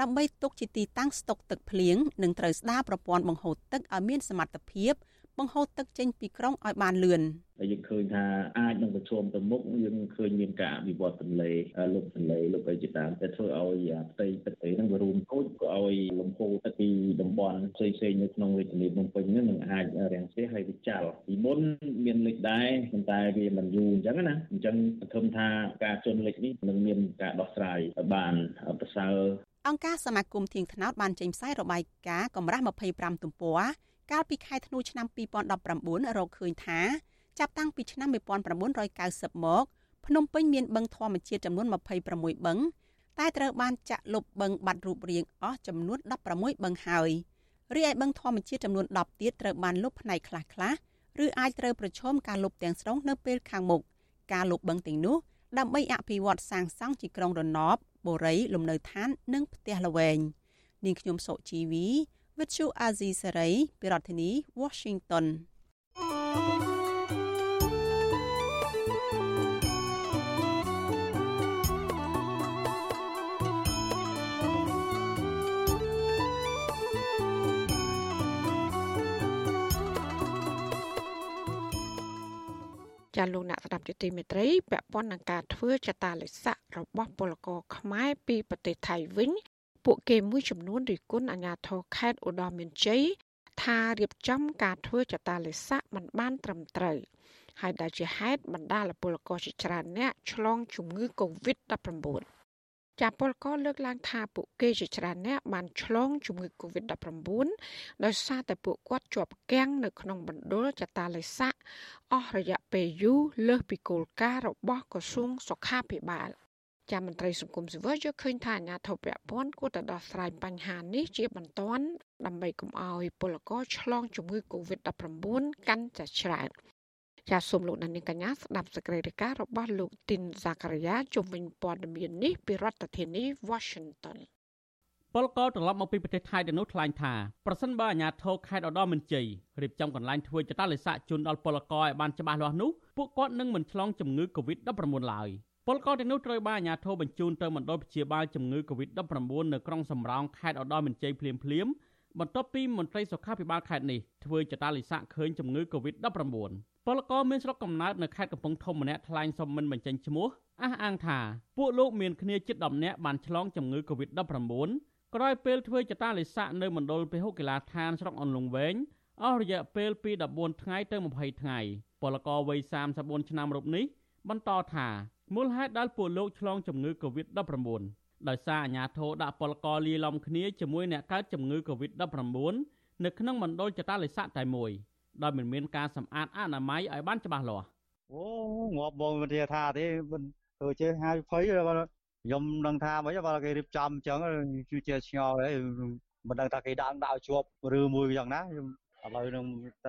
ដើម្បីទុកជាទីតាំងស្តុកទឹកភ្លៀងនិងត្រូវស្ដារប្រព័ន្ធបង្ហូរទឹកឲ្យមានសមត្ថភាព បង្ហូរទឹកចេញពីក្រុងឲ្យបានលឿនហើយយើងឃើញថាអាចនឹងប្រឈមទៅមុខយើងឃើញមានការវិវត្តទន្លេលុបទន្លេលុបអីជាដើមតែធ្វើឲ្យផ្ទៃទឹកអីហ្នឹងវារួមខូចក៏ឲ្យលំហូរទឹកពីតំបន់ផ្សេងផ្សេងនៅក្នុងរាជធានីភ្នំពេញហ្នឹងនឹងអាចរាំងស្ទះហើយវាចាល់ពីមុនមានលិចដែរប៉ុន្តែវាមិនយូរអញ្ចឹងណាអញ្ចឹងសង្ឃឹមថាការជន់លិចនេះនឹងមានការដោះស្រាយបានប្រសើរអង្គការសមាគមធៀងថ្នោតបានចេញផ្សាយរបាយការណ៍កម្រាស់25ទំព័រ កាលពីខែធ្នូឆ្នាំ2019រកឃើញថាចាប់តាំងពីឆ្នាំ1990មកភ្នំពេញមានបឹងធម្មជាតិចំនួន26បឹងតែត្រូវបានចាក់លុបបឹងបាត់រូបរាងអស់ចំនួន16បឹងហើយរីឯបឹងធម្មជាតិចំនួន10ទៀតត្រូវបានលុបផ្នែកខ្លះៗឬអាចត្រូវប្រឈមការលុបទាំងស្រុងនៅពេលខាងមុខការលុបបឹងទាំងនោះដើម្បីអភិវឌ្ឍសាងសង់ជាក្រុងរណបបូរីលំនៅឋាននិងផ្ទះល្វែងនាងខ្ញុំសុជីវី វិទ្យុអាស៊ីសេរីពីរដ្ឋធានី Washington ចាលោកអ្នកស្ដាប់ជាទីមេត្រីពាក់ព័ន្ធនឹងការធ្វើចតាលិស័ករបស់ពលករខ្មែរពីប្រទេសថៃវិញ ពួកគេមួយចំនួនរិះគន់អាជ្ញាធរខេត្តឧត្តរមានជ័យថារៀបចំការធ្វើចតាលិស័កមិនបានត្រឹមត្រូវហើយដែលជាហេតុបណ្ដាលពលករជាច្រើនអ្នកឆ្លងជំងឺ Covid-19 ចាពលករលើកឡើងថាពួកគេជាច្រើនអ្នកបានឆ្លងជំងឺ Covid-19 ដោយសារតែពួកគាត់ជាប់គាំងនៅក្នុងបណ្ដុលចតាលិស័កអស់រយៈពេលយូរលើសពីគោលការណ៍របស់ក្រសួងសុខាភិបាល។ ចាំមន្ត្រីសង្គមស៊ីវិលយល់ឃើញថាអាញាធិបតេយ្យព័ន្ធគួរតែដោះស្រាយបញ្ហានេះជាបន្ទាន់ដើម្បីកុំឲ្យពលករឆ្លងជំងឺ Covid-19 កាន់តែច្រើនចាសសូមលោកអ្នកនាងកញ្ញាស្ដាប់សេចក្តីរាយការណ៍របស់លោកទីនសាការីយ៉ាជុំវិញព័ត៌មាននេះពីរដ្ឋធានី Washington ពលករត្រឡប់មកពីប្រទេសថៃទៅនោះថ្លែងថាប្រសិនបើអាជ្ញាធរខេត្តឧត្តរមានជ័យរៀបចំកន្លែងធ្វើចតាលិស័កជូនដល់ពលករឲ្យបានច្បាស់លាស់នោះពួកគាត់នឹងមិនឆ្លងជំងឺ Covid-19 ឡើយ ពលករទាំងនោះត្រូវបានអាជ្ញាធរបញ្ជូនទៅមណ្ឌលព្យាបាលជំងឺ Covid-19 នៅក្រុងសំរោងខេត្តឧត្តរមានជ័យភ្លាមភ្លាមបន្ទាប់ពីមន្ត្រីសុខាភិបាលខេត្តនេះធ្វើចតាលិស័កឃើញជំងឺ Covid-19 ពលករមានស្រុកកំណើតនៅខេត្តកំពង់ធំម្នាក់ថ្លែងសុំមិនបញ្ចេញឈ្មោះអះអាងថាពួកលោកមានគ្នាជិត10នាក់បានឆ្លងជំងឺ Covid-19 ក្រោយពេលធ្វើចតាលិស័កនៅមណ្ឌលពហុកីឡាដ្ឋានស្រុកអន្លង់វែងអស់រយៈពេលពី14ថ្ងៃទៅ20ថ្ងៃពលករវ័យ34ឆ្នាំរូបនេះបន្តថា មូលហេតុដែលពួកលោកឆ្លងជំងឺ Covid-19 ដោយសារអាញាធរដាក់ពលករលាយឡំគ្នាជាមួយអ្នកកើតជំងឺ Covid-19 នៅក្នុងមណ្ឌលចតាលិស័កតែមួយដោយមិនមានការសម្អាតអនាម័យឲ្យបានច្បាស់លាស់អូងាប់បងវិទ្យាថាទេមិនធ្វើចេះហាភ័យខ្ញុំនឹងថាមិនបើគេរៀបចំអញ្ចឹងគឺជាឆ្ងល់ហើយមិនដឹងថាគេដាក់ដាក់ជាប់ឬមួយយ៉ាងណាខ្ញុំឥឡូវនឹង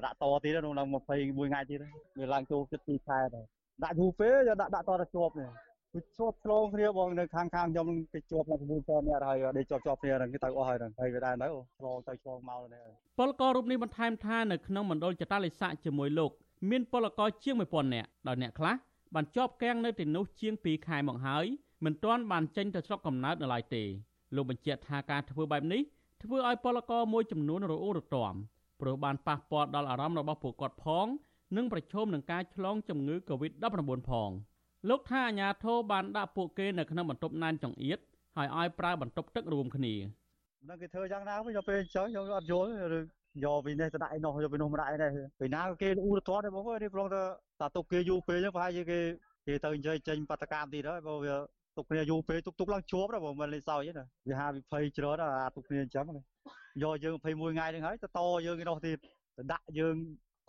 ដាក់តទៀតក្នុង21ថ្ងៃទៀតវាឡើងចូលចិត្ត2ខែដែរ ដាក់យូរពេកយកដាក់ដាក់តទៅជាប់នេះគឺជាប់ឆ្លងគ្នាបងនៅខាងខាងខ្ញុំគេជាប់នៅ9នាក់ហើយដេកជាប់ជាប់គ្នាហ្នឹងគេទៅអស់ហើយហ្នឹងហើយវាដែរនៅឆ្លងទៅឆ្លងមកនេះពលកររូបនេះបន្ថែមថានៅក្នុងមណ្ឌលចតាលិស័កជាមួយលោកមានពលករជាង1000នាក់ដោយអ្នកខ្លះបានជាប់គាំងនៅទីនោះជាង2ខែមកហើយមិនទាន់បានចេញទៅស្រុកកំណើតនៅឡើយទេលោកបញ្ជាក់ថាការធ្វើបែបនេះធ្វើឲ្យពលករមួយចំនួនរអ៊ូរទាំព្រោះបានប៉ះពាល់ដល់អារម្មណ៍របស់ពួកគាត់ផង និងប្រឈមនឹងការឆ្លងជំងឺ Covid-19 ផងលោកថាអាញាធរបានដាក់ពួកគេនៅក្នុងបន្ទប់ណានចង្អៀតហើយឲ្យប្រើបន្ទប់ទឹករួមគ្នានឹងគេធ្វើយ៉ាងណាវិញដល់ពេលអញ្ចឹងខ្ញុំអត់យល់យកពីនេះទៅដាក់ឯនោះយកពីនោះមកដាក់ឯនេះពេលណាគេឧទាហរណ៍ទេបងនេះព្រោះតែតាទុកគេយូរពេកហ្នឹងប្រហែលជាគេគេទៅនិយាយចេញបដកម្មទៀតហើយបើវាទុកគ្នាយូរពេកទុកទុកឡើងជាប់ដែរបងមិនលេសោយទេណាវាហាវិភ័យច្រើនអាទុកគ្នាអញ្ចឹងយកយើង21ថ្ងៃហ្នឹងហើយទៅតយើងឯនោះទៀតទៅដាក់យើង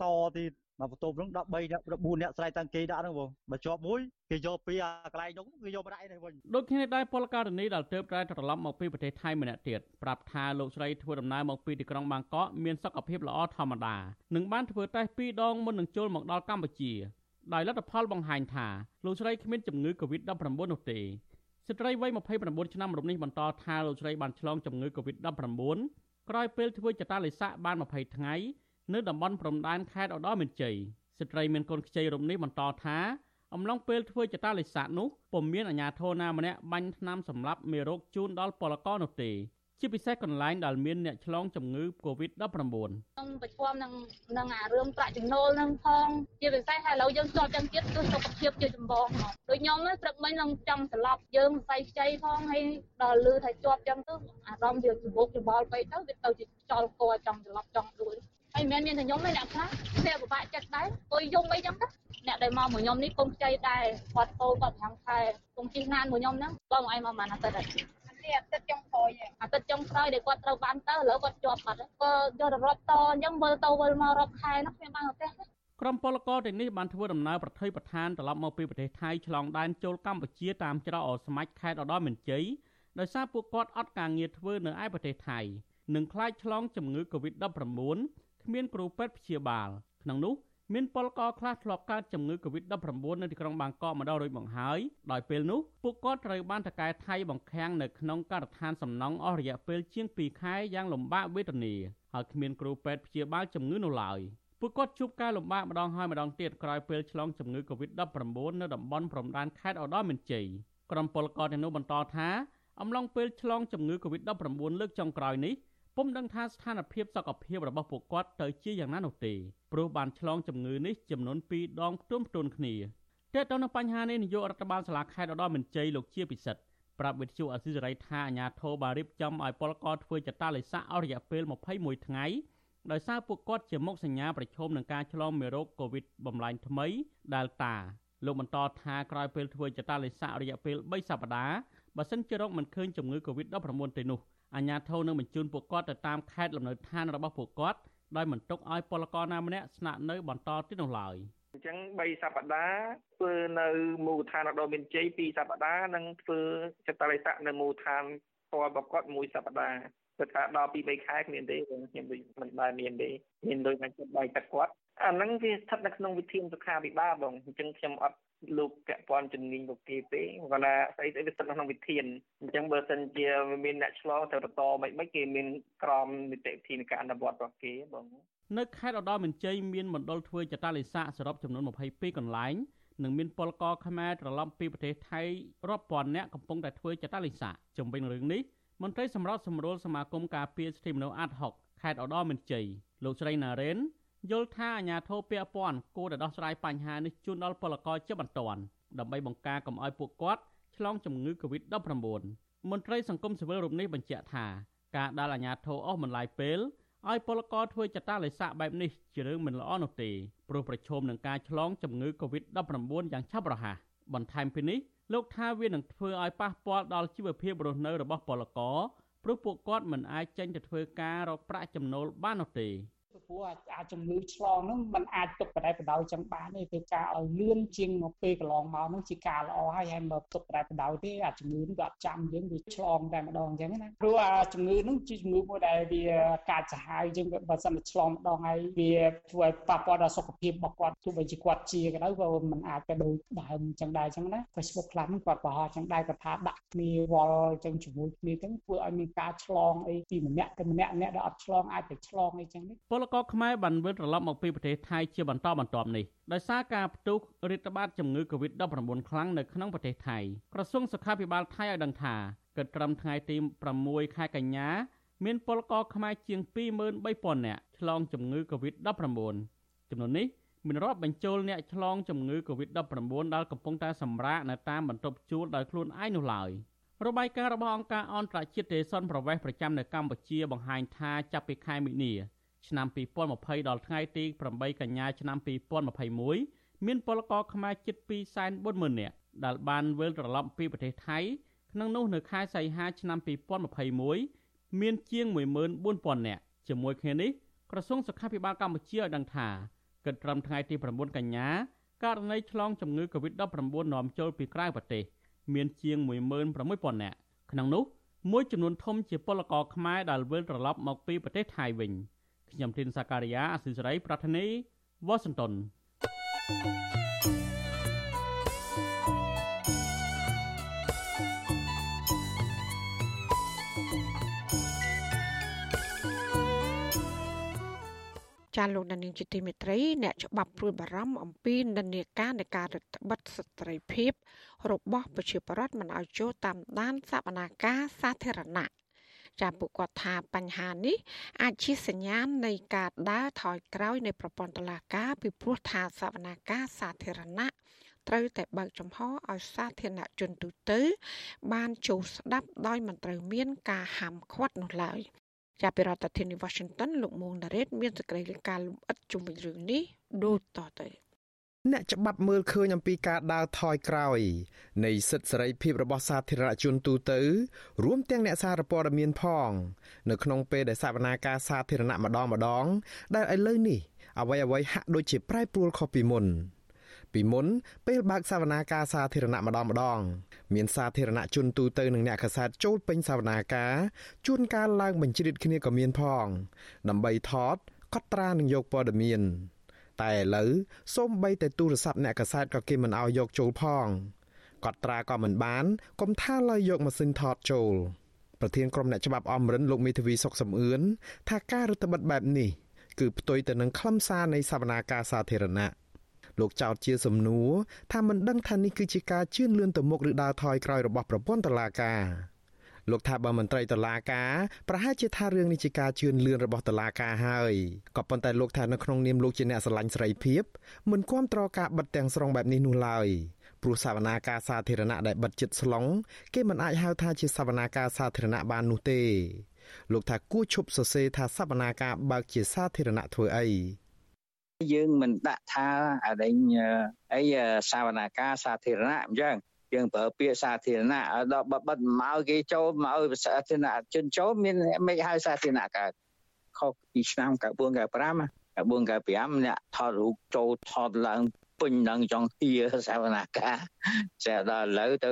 តទៀត មកបន្ទប់ហ្នឹង13នាក់14នាក់ស្រ័យតាំងគេដាក់ហ្នឹងបងបើជាប់មួយគេយកពីអាកន្លែងនោះគេយកមកដាក់នេះវិញដូចគ្នាដែរពលករនីដែលទើបតែត្រឡប់មកពីប្រទេសថៃម្នាក់ទៀតប្រាប់ថាលោកស្រីធ្វើដំណើរមកពីទីក្រុងបាងកកមានសុខភាពល្អធម្មតានិងបានធ្វើតេស្ត2ដងមុននឹងចូលមកដល់កម្ពុជាដោយលទ្ធផលបង្ហាញថាលោកស្រីគ្មានជំងឺ Covid-19 នោះទេស្ត្រីវ័យ29ឆ្នាំរូបនេះបន្តថាលោកស្រីបានឆ្លងជំងឺ Covid-19 ក្រោយពេលធ្វើចតាលិស័កបាន20ថ្ងៃ នៅតំបន់ព្រំដែនខេត្តឧត្តរមានជ័យស្ត្រីមានកូនខ្ចីរូបនេះបន្តថាអំឡុងពេលធ្វើចតាលិស័កនោះពុំមានអាជ្ញាធរណាម្នាក់បាញ់ថ្នាំសម្លាប់មេរោគជូនដល់ពលករនោះទេជាពិសេសកន្លែងដែលមានអ្នកឆ្លងជំងឺ Covid-19 ខ្ញុំប្រឈមនឹងនឹងអារឿងប្រាក់ចំណូលនឹងផងជាពិសេសហើយឥឡូវយើងជាប់ចឹងទៀតគឺសុខភាពជាចម្បងហ្មងដូចខ្ញុំហ្នឹងព្រឹកមិញនឹងចង់ស្លាប់យើងសរសៃខ្ចីផងហើយដល់លឺថាជាប់ចឹងទៅអារម្មណ៍វាច្របូកច្របល់ពេកទៅវាទៅជាខ្យល់កចង់ស្លាប់ចង់ដួល ហើយមិនមែនមានតែខ្ញុំទេអ្នកខ្លះវាពិបាកចិត្តដែរអុយយំអីចឹងទៅអ្នកដែលមកមួយខ្ញុំនេះកុំខ្ចីដែរគាត់ពោគាត់ប្រាំខែកុំជិះណានមួយខ្ញុំហ្នឹងបងឯងមកបានអាទិត្យហើយនេះអាទិត្យចុងក្រោយអាទិត្យចុងក្រោយដែលគាត់ត្រូវបានទៅឥឡូវគាត់ជាប់បាត់ក៏យកទៅរាប់តអញ្ចឹងវិលទៅវិលមករាប់ខែនោះគ្មានបានប្រទេសក្រុមពលករទាំងនេះបានធ្វើដំណើរប្រថុយប្រឋានត្រឡប់មកពីប្រទេសថៃឆ្លងដែនចូលកម្ពុជាតាមច្រកអស្មាច់ខេត្តឧត្តរមានជ័យដោយសារពួកគាត់អត់ការងារធ្វើនៅឯប្រទេសថៃនិងខ្លាចឆ្លងជំងឺ Covid-19 គ្មានគ្រូពេទ្យព្យាបាលក្នុងនោះមានពលករខ្លះធ្លាប់កើតជំងឺ Covid-19 នៅទីក្រុងបាងកកម្ដងរួចមកហើយដោយពេលនោះពួកគាត់ត្រូវបានតកែថៃបង្ខាំងនៅក្នុងការដ្ឋានសំណង់អស់រយៈពេលជាង2ខែយ៉ាងលំបាកវេទនាហើយគ្មានគ្រូពេទ្យព្យាបាលជំងឺនោះឡើយពួកគាត់ជួបការលំបាកម្ដងហើយម្ដងទៀតក្រោយពេលឆ្លងជំងឺ Covid-19 នៅតំបន់ព្រំដែនខេត្តឧត្តរមានជ័យក្រុមពលករទាំងនោះបន្តថាអំឡុងពេលឆ្លងជំងឺ Covid-19 លើកចុងក្រោយនេះ ពុំដឹងថាស្ថានភាពសុខភាពរបស់ពួកគាត់ទៅជាយ៉ាងណានោះទេព្រោះបានឆ្លងជំងឺនេះចំនួន2ដងផ្ទុំផ្ទួនគ្នាតើតើនៅបញ្ហានេះនាយករដ្ឋបាលសាលាខេត្តឧត្តរមានជ័យលោកជាពិសិដ្ឋប្រាប់វិទ្យុអសិរ័យថាអាញាធរបានរៀបចំឲ្យពលករធ្វើចតាលិស័កអស់រយៈពេល21ថ្ងៃដោយសារពួកគាត់ជាមុខសញ្ញាប្រឈមនឹងការឆ្លងមេរោគ COVID បំលែងថ្មី Delta លោកបន្តថាក្រោយពេលធ្វើចតាលិស័ករយៈពេល3សប្តាហ៍បើសិនជារកមិនឃើញជំងឺ COVID-19 ទេនោះ អាជ្ញាធរនឹងបញ្ជូនពួកគាត់ទៅតាមខេត្តលំនៅឋានរបស់ពួកគាត់ដោយមិនទុកឲ្យពលករណាម្នាក់ស្នាក់នៅបន្តទៀតនោះឡើយអញ្ចឹង3សប្តាហ៍ធ្វើនៅមូលដ្ឋានអដមានជ័យ2សប្តាហ៍និងធ្វើចតរិស័កនៅមូលដ្ឋានផ្ទាល់របស់គាត់មួយសប្តាហ៍គឺថាដល់ពី3ខែគ្មានទេខ្ញុំមិនបានមានទេមានដូចតែចិត្តបាយទឹកគាត់អាហ្នឹងវាស្ថិតនៅក្នុងវិធានសុខាភិបាលបងអញ្ចឹងខ្ញុំអត់ លោកពាក់ព័ន្ធជំនាញរបស់គេទេគាត់ថាស្អីស្អីវាស្ថិតក្នុងវិធានអញ្ចឹងបើសិនជាមានអ្នកឆ្លងទៅបន្តមិនមិនគេមានក្រមនីតិវិធីនៃការអនុវត្តរបស់គេបងនៅខេត្តឧត្តរមានជ័យមានមណ្ឌលធ្វើចតាលិស័កសរុបចំនួន22កន្លែងនិងមានពលករខ្មែរត្រឡប់ពីប្រទេសថៃរាប់ពាន់នាក់កំពុងតែធ្វើចតាលិស័កជំវិញរឿងនេះមន្ត្រីសម្របសម្រួលសមាគមការពារសិទ្ធិមនុស្សអាត់ហុកខេត្តឧត្តរមានជ័យលោកស្រីណារ៉េន យល់ថាអាញាធរពាក់ព័ន្ធគួរតែដោះស្រាយបញ្ហានេះជូនដល់ពលករជាបន្ទាន់ដើម្បីបង្ការកុំឲ្យពួកគាត់ឆ្លងជំងឺ Covid-19 មន្ត្រីសង្គមស៊ីវិលរូបនេះបញ្ជាក់ថាការដែលអាញាធរអស់បន្លាយពេលឲ្យពលករធ្វើចតាលិស័កបែបនេះជារឿងមិនល្អនោះទេព្រោះប្រឈមនឹងការឆ្លងជំងឺ Covid-19 យ៉ាងឆាប់រហ័សបន្ថែមពីនេះលោកថាវានឹងធ្វើឲ្យប៉ះពាល់ដល់ជីវភាពរស់នៅរបស់ពលករព្រោះពួកគាត់មិនអាចចេញទៅធ្វើការរកប្រាក់ចំណូលបាននោះទេ ព្រោះអាចជំងឺឆ្លងហ្នឹងมันអាចទុកបដិបដោយចឹងបានទេគឺការឲ្យលឿនជាងមកពេលកន្លងមកហ្នឹងជាការល្អហើយហើយមកទុកបដិបដោយទេអាជំងឺហ្នឹងវាអត់ចាំយើងវាឆ្លងតែម្ដងចឹងណាព្រោះអាជំងឺហ្នឹងជាជំងឺមួយដែលវាកាចសាហាវយើងបើសិនតែឆ្លងម្ដងហើយវាធ្វើឲ្យប៉ះពាល់ដល់សុខភាពរបស់គាត់ទោះបីជាគាត់ជាក៏ដោយក៏มันអាចទៅដូចដើមចឹងដែរចឹងណា Facebook ខ្លះហ្នឹងគាត់ប្រហែលចឹងដែរគាត់ថាដាក់គ្នាវល់ចឹងជាមួយគ្នាចឹងធ្វើឲ្យមានការឆ្លងអីពីម្នាក់ទៅម្នាក់អ្នកដែលអត់ឆ្លងអាចទៅឆ្លងអីចឹងនេះពលករ ខ្មែរបានវិលត្រឡប់មកពីប្រទេសថៃជាបន្តបន្ទាប់នេះដោយសារការផ្ទុះរាតត្បាតជំងឺ Covid-19 ខ្លាំងនៅក្នុងប្រទេសថៃក្រសួងសុខាភិបាលថៃឲ្យដឹងថាគិតត្រឹមថ្ងៃទី6ខែកញ្ញាមានពលករខ្មែរជាង23,000នាក់ឆ្លងជំងឺ Covid-19 ចំនួននេះមានរាប់បញ្ចូលអ្នកឆ្លងជំងឺ Covid-19 ដែលកំពុងតែសម្រាកនៅតាមបន្ទប់ជួលដោយខ្លួនឯងនោះឡើយរបាយការណ៍របស់អង្គការអន្តរជាតិទេសុនប្រវេសប្រចាំនៅកម្ពុជាបង្ហាញថាចាប់ពីខែមិនិនា ឆ្នាំ2020ដល់ថ្ងៃទី8កញ្ញាឆ្នាំ2021មានពលករខ្មែរជិត240,000នាក់ដែលបានវិលត្រឡប់ពីប្រទេសថៃក្នុងនោះនៅខែសីហាឆ្នាំ2021មានជាង14,000នាក់ជាមួយគ្នានេះក្រសួងសុខាភិបាលកម្ពុជាឲ្យដឹងថាគិតត្រឹមថ្ងៃទី9កញ្ញាករណីឆ្លងជំងឺ Covid-19 នាំចូលពីក្រៅប្រទេសមានជាង16,000នាក់ក្នុងនោះមួយចំនួនធំជាពលករខ្មែរដែលវិលត្រឡប់មកពីប្រទេសថៃវិញ ខ្ញុំធីនសាការីយ៉ាអសិសរីប្រធានីវ៉ាស៊ីនតោន thank you ចាលោកដានីងជាទីមេត្រីអ្នកច្បាប់ព្រួយបារម្ភអំពីនិន្នាការនៃការរដ្ឋបិទស្ត្រីភាពរបស់ប្រជាពលរដ្ឋមិនឲ្យចូលតាមដានសវនាការសាធារណៈ ចាពួកគាត់ថាបញ្ហានេះអាចជាសញ្ញាណនៃការដើរថយក្រោយនៃប្រព័ន្ធតុលាការពីព្រោះថាសវនាការសាធារណៈត្រូវតែបើកចំហឲ្យសាធារណជនទូទៅ បានចូលស្ដាប់ដោយមិនត្រូវមានការហាមឃាត់នោះឡើយចាប់ពីរដ្ឋធានី Washington លោកមួងណារ៉េតមានសេចក្តីរាយការណ៍លម្អិតជុំវិញរឿងនេះដូចតទៅ អ្នកច្បាប់មើលឃើញអំពីការដើរថយក្រោយនៃសិទ្ធិសេរីភាពរបស់សាធារណជនទូទៅ រួមទាំងអ្នកសារព័ត៌មានផង នៅក្នុងពេលដែលសវនាការសាធារណៈម្ដងម្ដង ដែលឥឡូវនេះអ្វីអ្វីហាក់ដូចជាប្រែប្រួលខុសពីមុនពីមុនពេលបើកសវនាការសាធារណៈម្ដងម្ដង មានសាធារណជនទូទៅនិងអ្នកកសែតចូលពេញសវនាការជួនកាលឡើងបញ្ជ្រាបគ្នាក៏មានផង ដើម្បីថតកត់ត្រានិងយកព័ត៌មាន តែឥឡូវសូម្បីតែទូរស័ព្ទអ្នកកសែតក៏គេមិនឲ្យយកចូលផងកត់ត្រាក៏មិនបានកុំថាឡើយយកម៉ាស៊ីនថតចូលប្រធានក្រុមអ្នកច្បាប់អមរិនលោកមេធាវីសុកសំអឿនថាការរដ្ឋបិទបែបនេះគឺផ្ទុយទៅនឹងខ្លឹមសារនៃសវនាការសាធារណៈលោកចោទជាសំណួរថាមិនដឹងថានេះគឺជាការជឿនលឿនទៅមុខឬដើរថយក្រោយរបស់ប្រព័ន្ធតុលាការ លោកថាបើមន្ត្រីតុលាការប្រហែលជាថារឿងនេះជាការជឿនលឿនរបស់តុលាការហើយក៏ប៉ុន្តែលោកថានៅក្នុងនាមលោកជាអ្នកស្រឡាញ់សេរីភាពមិនគាំទ្រការបិទទាំងស្រុងបែបនេះនោះឡើយព្រោះសវនាការសាធារណៈដែលបិទចិត្តស្លុងគេមិនអាចហៅថាជាសវនាការសាធារណៈបាននោះទេលោកថាគួរឈប់សរសេរថាសវនាការបើកជាសាធារណៈធ្វើអីយើងមិនដាក់ថាអរិញអីសាវនាការសាធារណៈអញ្ចឹង យើងប្រើពាក្យសាធារណៈដល់បិទមកគេចូលមកឲ្យសាធារណជនចូលមានមិនហៅសាធារណៈកើតខុសពីឆ្នាំ94 95 94 95អ្នកថតរូបចូលថតឡើងពេញនឹងចង់ហៀសាវនាការចាដល់ឥឡូវទៅ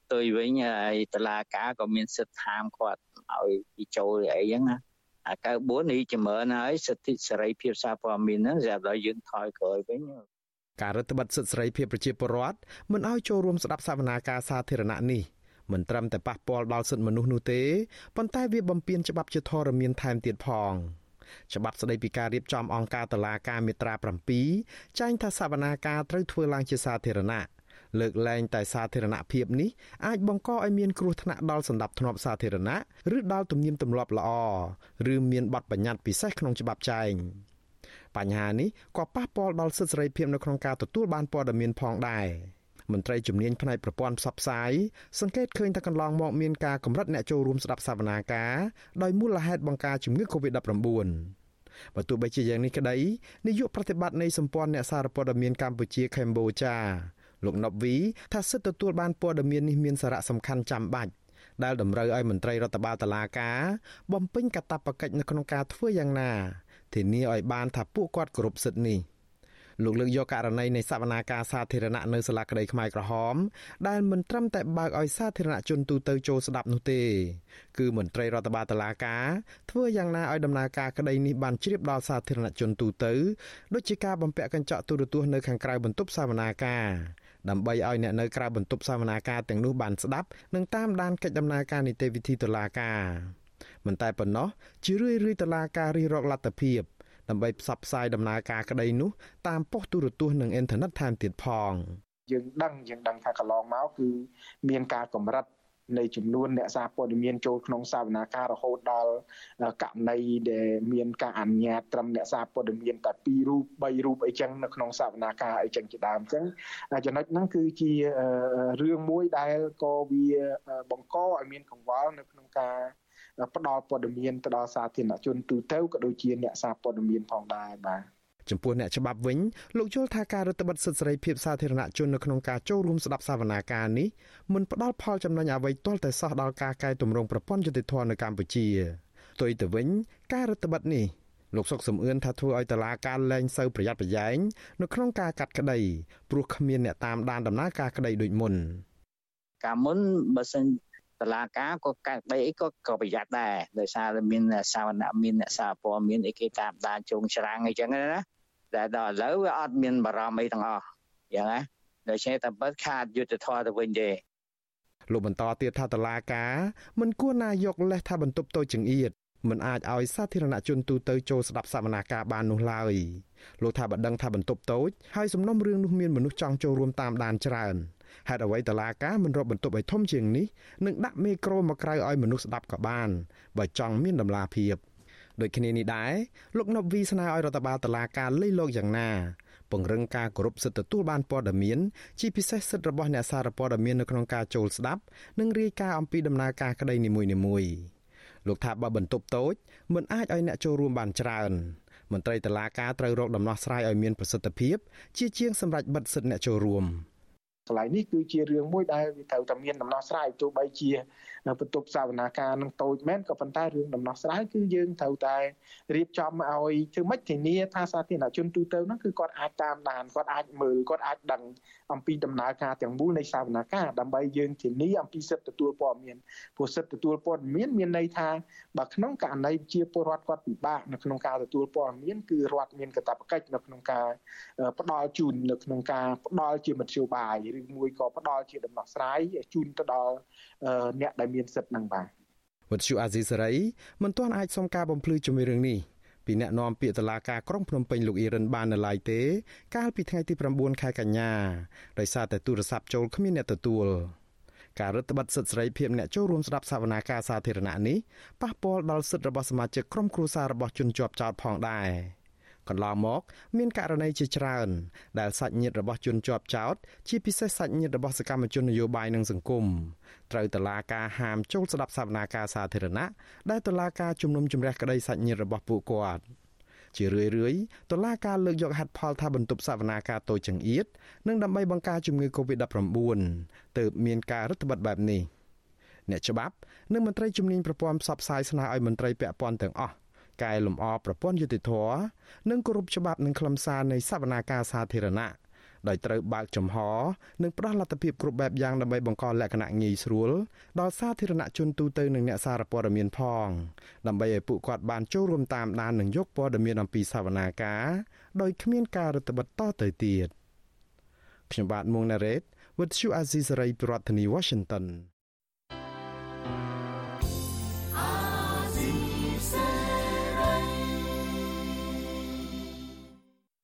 ផ្ទុយវិញហើយតឡាការក៏មានសិទ្ធិហាមគាត់ឲ្យពីចូលអីចឹងណា94នេះចម្រើនហើយសិទ្ធិសេរីភាពសារព័ត៌មានហ្នឹងស្រាប់ដល់យើងថយក្រោយវិញ ការរដ្ឋបတ်សិទ្ធិសេរីភាពប្រជាពលរដ្ឋមិនឲ្យចូលរួមស្ដាប់សវនាការសាធារណៈនេះមិនត្រឹមតែប៉ះពាល់ដល់សិទ្ធិមនុស្សនោះទេប៉ុន្តែវាបំពានច្បាប់ជាធរមានថែមទៀតផងច្បាប់ស្តីពីការរៀបចំអង្គការតឡាការមាត្រា7ចែងថាសវនាការត្រូវធ្វើឡើងជាសាធារណៈលើកលែងតែសាធារណភាពនេះអាចបង្កឲ្យមានគ្រោះថ្នាក់ដល់សន្តិភាពសាធារណៈឬដល់ទំនៀមទម្លាប់ល្អឬមានបទបញ្ញត្តិពិសេសក្នុងច្បាប់ចែង បញ្ហានេះក៏ប៉ះពាល់ដល់សិទ្ធិសេរីភាពនៅក្នុងការទទួលបានព័ត៌មានផងដែរមន្ត្រីជំនាញផ្នែកប្រព័ន្ធផ្សព្វផ្សាយសង្កេតឃើញថាកន្លងមកមានការកម្រិតអ្នកចូលរួមស្ដាប់សវនាការដោយមូលហេតុបង្ការជំងឺ Covid-19 បើទោះបីជាយ៉ាងនេះក្តីនាយកប្រតិបត្តិនៃសម្ព័ន្ធអ្នកសារព័ត៌មានកម្ពុជាកម្ពុជាលោកណប់វីថាសិទ្ធិទទួលបានព័ត៌មាននេះមានសារៈសំខាន់ចាំបាច់ដែលតម្រូវឲ្យមន្ត្រីរដ្ឋបាលតុលាការបំពេញកាតព្វកិច្ចនៅក្នុងការធ្វើយ៉ាងណា ធានាឲ្យបានថាពួកគាត់គោរពសិទ្ធិនេះលោកលើកយកករណីនៃសវនាការសាធារណៈនៅសាលាក្តីខ្មែរក្រហម ដែលមិនត្រឹមតែបើកឲ្យសាធារណជនទូទៅចូលស្ដាប់នោះទេ គឺមន្ត្រីរដ្ឋបាលតុលាការធ្វើយ៉ាងណាឲ្យដំណើរការក្តីនេះបានជ្រាបដល់សាធារណជនទូទៅដូចជាការបំពាក់កញ្ចក់ទូរទស្សន៍នៅខាងក្រៅបន្ទប់សវនាការដើម្បីឲ្យអ្នកនៅក្រៅបន្ទប់សវនាការទាំងនោះបានស្ដាប់និងតាមដានកិច្ចដំណើរការនីតិវិធីតុលាការ មិនតែប៉ុណ្ណោះជារឿយរឿយតុលាការរិះរកលទ្ធភាពដើម្បីផ្សព្វផ្សាយដំណើរការក្តីនោះតាមប៉ុស្តិ៍ទូរទស្សន៍និងអ៊ីនធឺណិតថែមទៀតផងយើងដឹងយើងដឹងថាកន្លងមកគឺមានការកម្រិតនៃចំនួនអ្នកសារព័ត៌មានចូលក្នុងសវនាការរហូតដល់ករណីដែលមានការអនុញ្ញាតត្រឹមអ្នកសារព័ត៌មានតែ2រូប3រូបអីចឹងនៅក្នុងសវនាការអីចឹងជាដើមអញ្ចឹងចំណុចហ្នឹងគឺជារឿងមួយដែលក៏វាបង្កឲ្យមានកង្វល់នៅក្នុងការ ផ្ដល់ព័ត៌មានទៅដល់សាធារណជនទូទៅក៏ដូចជាអ្នកសារព័ត៌មានផងដែរបាទចំពោះអ្នកច្បាប់វិញលោកយល់ថាការរដ្ឋបិទសិទ្ធិសេរីភាពសាធារណជននៅក្នុងការចូលរួមស្ដាប់សវនាការនេះមិនផ្ដល់ផលចំណេញអ្វីទាល់តែសោះដល់ការកែតម្រង់ប្រព័ន្ធយុតិធធម៌នៅកម្ពុជាផ្ទុយទៅវិញការរដ្ឋបិទនេះលោកសុកសំអឿនថាធ្វើឲ្យតឡាការលែងសូវប្រយ័ត្នប្រយែងនៅក្នុងការកាត់ក្តីព្រោះគ្មានអ្នកតាមដានដំណើរការក្តីដូចមុនកាលមុនបើសិន តឡាការក៏កាត់ដីអីក៏ក៏ប្រយ័ត្នដែរដោយសារតែមានសាវណៈមានអ្នកសារព័ត៌មានអីគេតាមដានជងច្រាំងអីចឹងណាតែដល់ឥឡូវវាអត់មានបារម្ភអីទាំងអស់យ៉ាងណាដូច្នេះតែបើខាតយុទ្ធធម៌ទៅវិញទេលោកបន្តទៀតថាតឡាការមិនគួរណាយកលេសថាបន្ទប់តូចចង្អៀតមិនអាចឲ្យសាធារណជនទូទៅចូលស្ដាប់សវនាការបាននោះឡើយលោកថាបើដឹងថាបន្ទប់តូចហើយសំណុំរឿងនោះមានមនុស្សចង់ចូលរួមតាមដានច្រើន ហេតុអ្វីតឡាការមិនរកបន្ទប់ឲ្យធំជាងនេះនឹងដាក់មេក្រូមកក្រៅឲ្យមនុស្សស្ដាប់ក៏បានបើចង់មានតម្លាភាពដូចគ្នានេះដែរលោកណប់វីស្នើឲ្យរដ្ឋបាលតឡាការលៃលោកយ៉ាងណាពង្រឹងការគោរពសិទ្ធិទទួលបានព័ត៌មានជាពិសេសសិទ្ធិរបស់អ្នកសារព័ត៌មាននៅក្នុងការចូលស្ដាប់និងរាយការណ៍អំពីដំណើរការក្តីនីមួយៗលោកថាបើបន្ទប់តូចមិនអាចឲ្យអ្នកចូលរួមបានច្រើនមន្ត្រីតឡាការត្រូវរកដំណោះស្រាយឲ្យមានប្រសិទ្ធភាព ជាជាងសម្រាប់បិទសិទ្ធិអ្នកចូលរួម។ កន្លែងនេះគឺជារឿងមួយដែលវាត្រូវតែមានដំណោះស្រាយទោះបីជាបន្ទប់សវនាការនឹងតូចមែនក៏ប៉ុន្តែរឿងដំណោះស្រាយគឺយើងត្រូវតែរៀបចំឲ្យធ្វើម៉េចធានាថាសាធារណជនទូទៅហ្នឹងគឺគាត់អាចតាមដានគាត់អាចមើលគាត់អាចដឹងអំពីដំណើរការទាំងមូលនៃសវនាការដើម្បីយើងធានាអំពីសិទ្ធិទទួលព័ត៌មានព្រោះសិទ្ធិទទួលព័ត៌មានមានន័យថាបើក្នុងករណីជាពលរដ្ឋគាត់ពិបាកនៅក្នុងការទទួលព័ត៌មានគឺរដ្ឋមានកាតព្វកិច្ចនៅក្នុងការផ្ដល់ជូននៅក្នុងការផ្ដល់ជាមធ្យោបាយឬមួយក៏ផ្ដល់ជាដំណោះស្រាយជូនទៅដល់អ្នកដែលមានសិទ្ធិនឹងបាទវត្តជូអាស៊ីសេរីមិនទាន់អាចសុំការបំភ្លឺជាមួយរឿងនេះពីអ្នកនាំពាក្យតុលាការក្រុងភ្នំពេញលោកអ៊ីរ៉ានបាននៅឡើយទេ កាលពីថ្ងៃទី9ខែកញ្ញាដោយសារតែទូរស័ព្ទចូលគ្មានអ្នកទទួលការរដ្ឋបတ်សិទ្ធិសេរីភាពអ្នកចូលរួមស្ដាប់សវនាការសាធារណៈនេះប៉ះពាល់ដល់សិទ្ធិរបស់សមាជិកក្រុមគ្រួសាររបស់ជនជាប់ចោតផងដែរ កន្លងមក មានករណីជាច្រើន ដែលសាច់ញាតិរបស់ជនជាប់ចោត ជាពិសេសសាច់ញាតិរបស់សកម្មជននយោបាយនិងសង្គមត្រូវតឡាការហាមចូលស្ដាប់សវនាការសាធារណៈដែលតឡាការជំនុំជម្រះក្តីសាច់ញាតិរបស់ពួកគាត់ជារឿយរឿយតឡាការលើកយកហេតុផលថាបន្ទប់សវនាការតូចចង្អៀតនិងដើម្បីបង្ការជំងឺ Covid-19 ទើបមានការរដ្ឋបတ်បែបនេះអ្នកច្បាប់និងមន្ត្រីជំនាញប្រព័ន្ធផ្សព្វផ្សាយស្នើឲ្យមន្ត្រីពាក់ព័ន្ធទាំងអស់ កែលម្អប្រព័ន្ធយុតិធធនិងគោរពច្បាប់និងខ្លឹមសារនៃសវនាការសាធារណៈដោយត្រូវបើកចំហនិងផ្ដល់លទ្ធភាពគ្រប់បែបយ៉ាងដើម្បីបង្កលក្ខណៈងាយស្រួលដល់សាធារណជនទូទៅនិងអ្នកសារព័ត៌មានផងដើម្បីឲ្យពួកគាត់បានចូលរួមតាមដាននិងយកព័ត៌មានអំពីសវនាការដោយគ្មានការរឹតបន្តឹងតទៅទៀតខ្ញុំបាទមុងណារ៉េត With you Aziz Ray ប្រធានាធិបតី Washington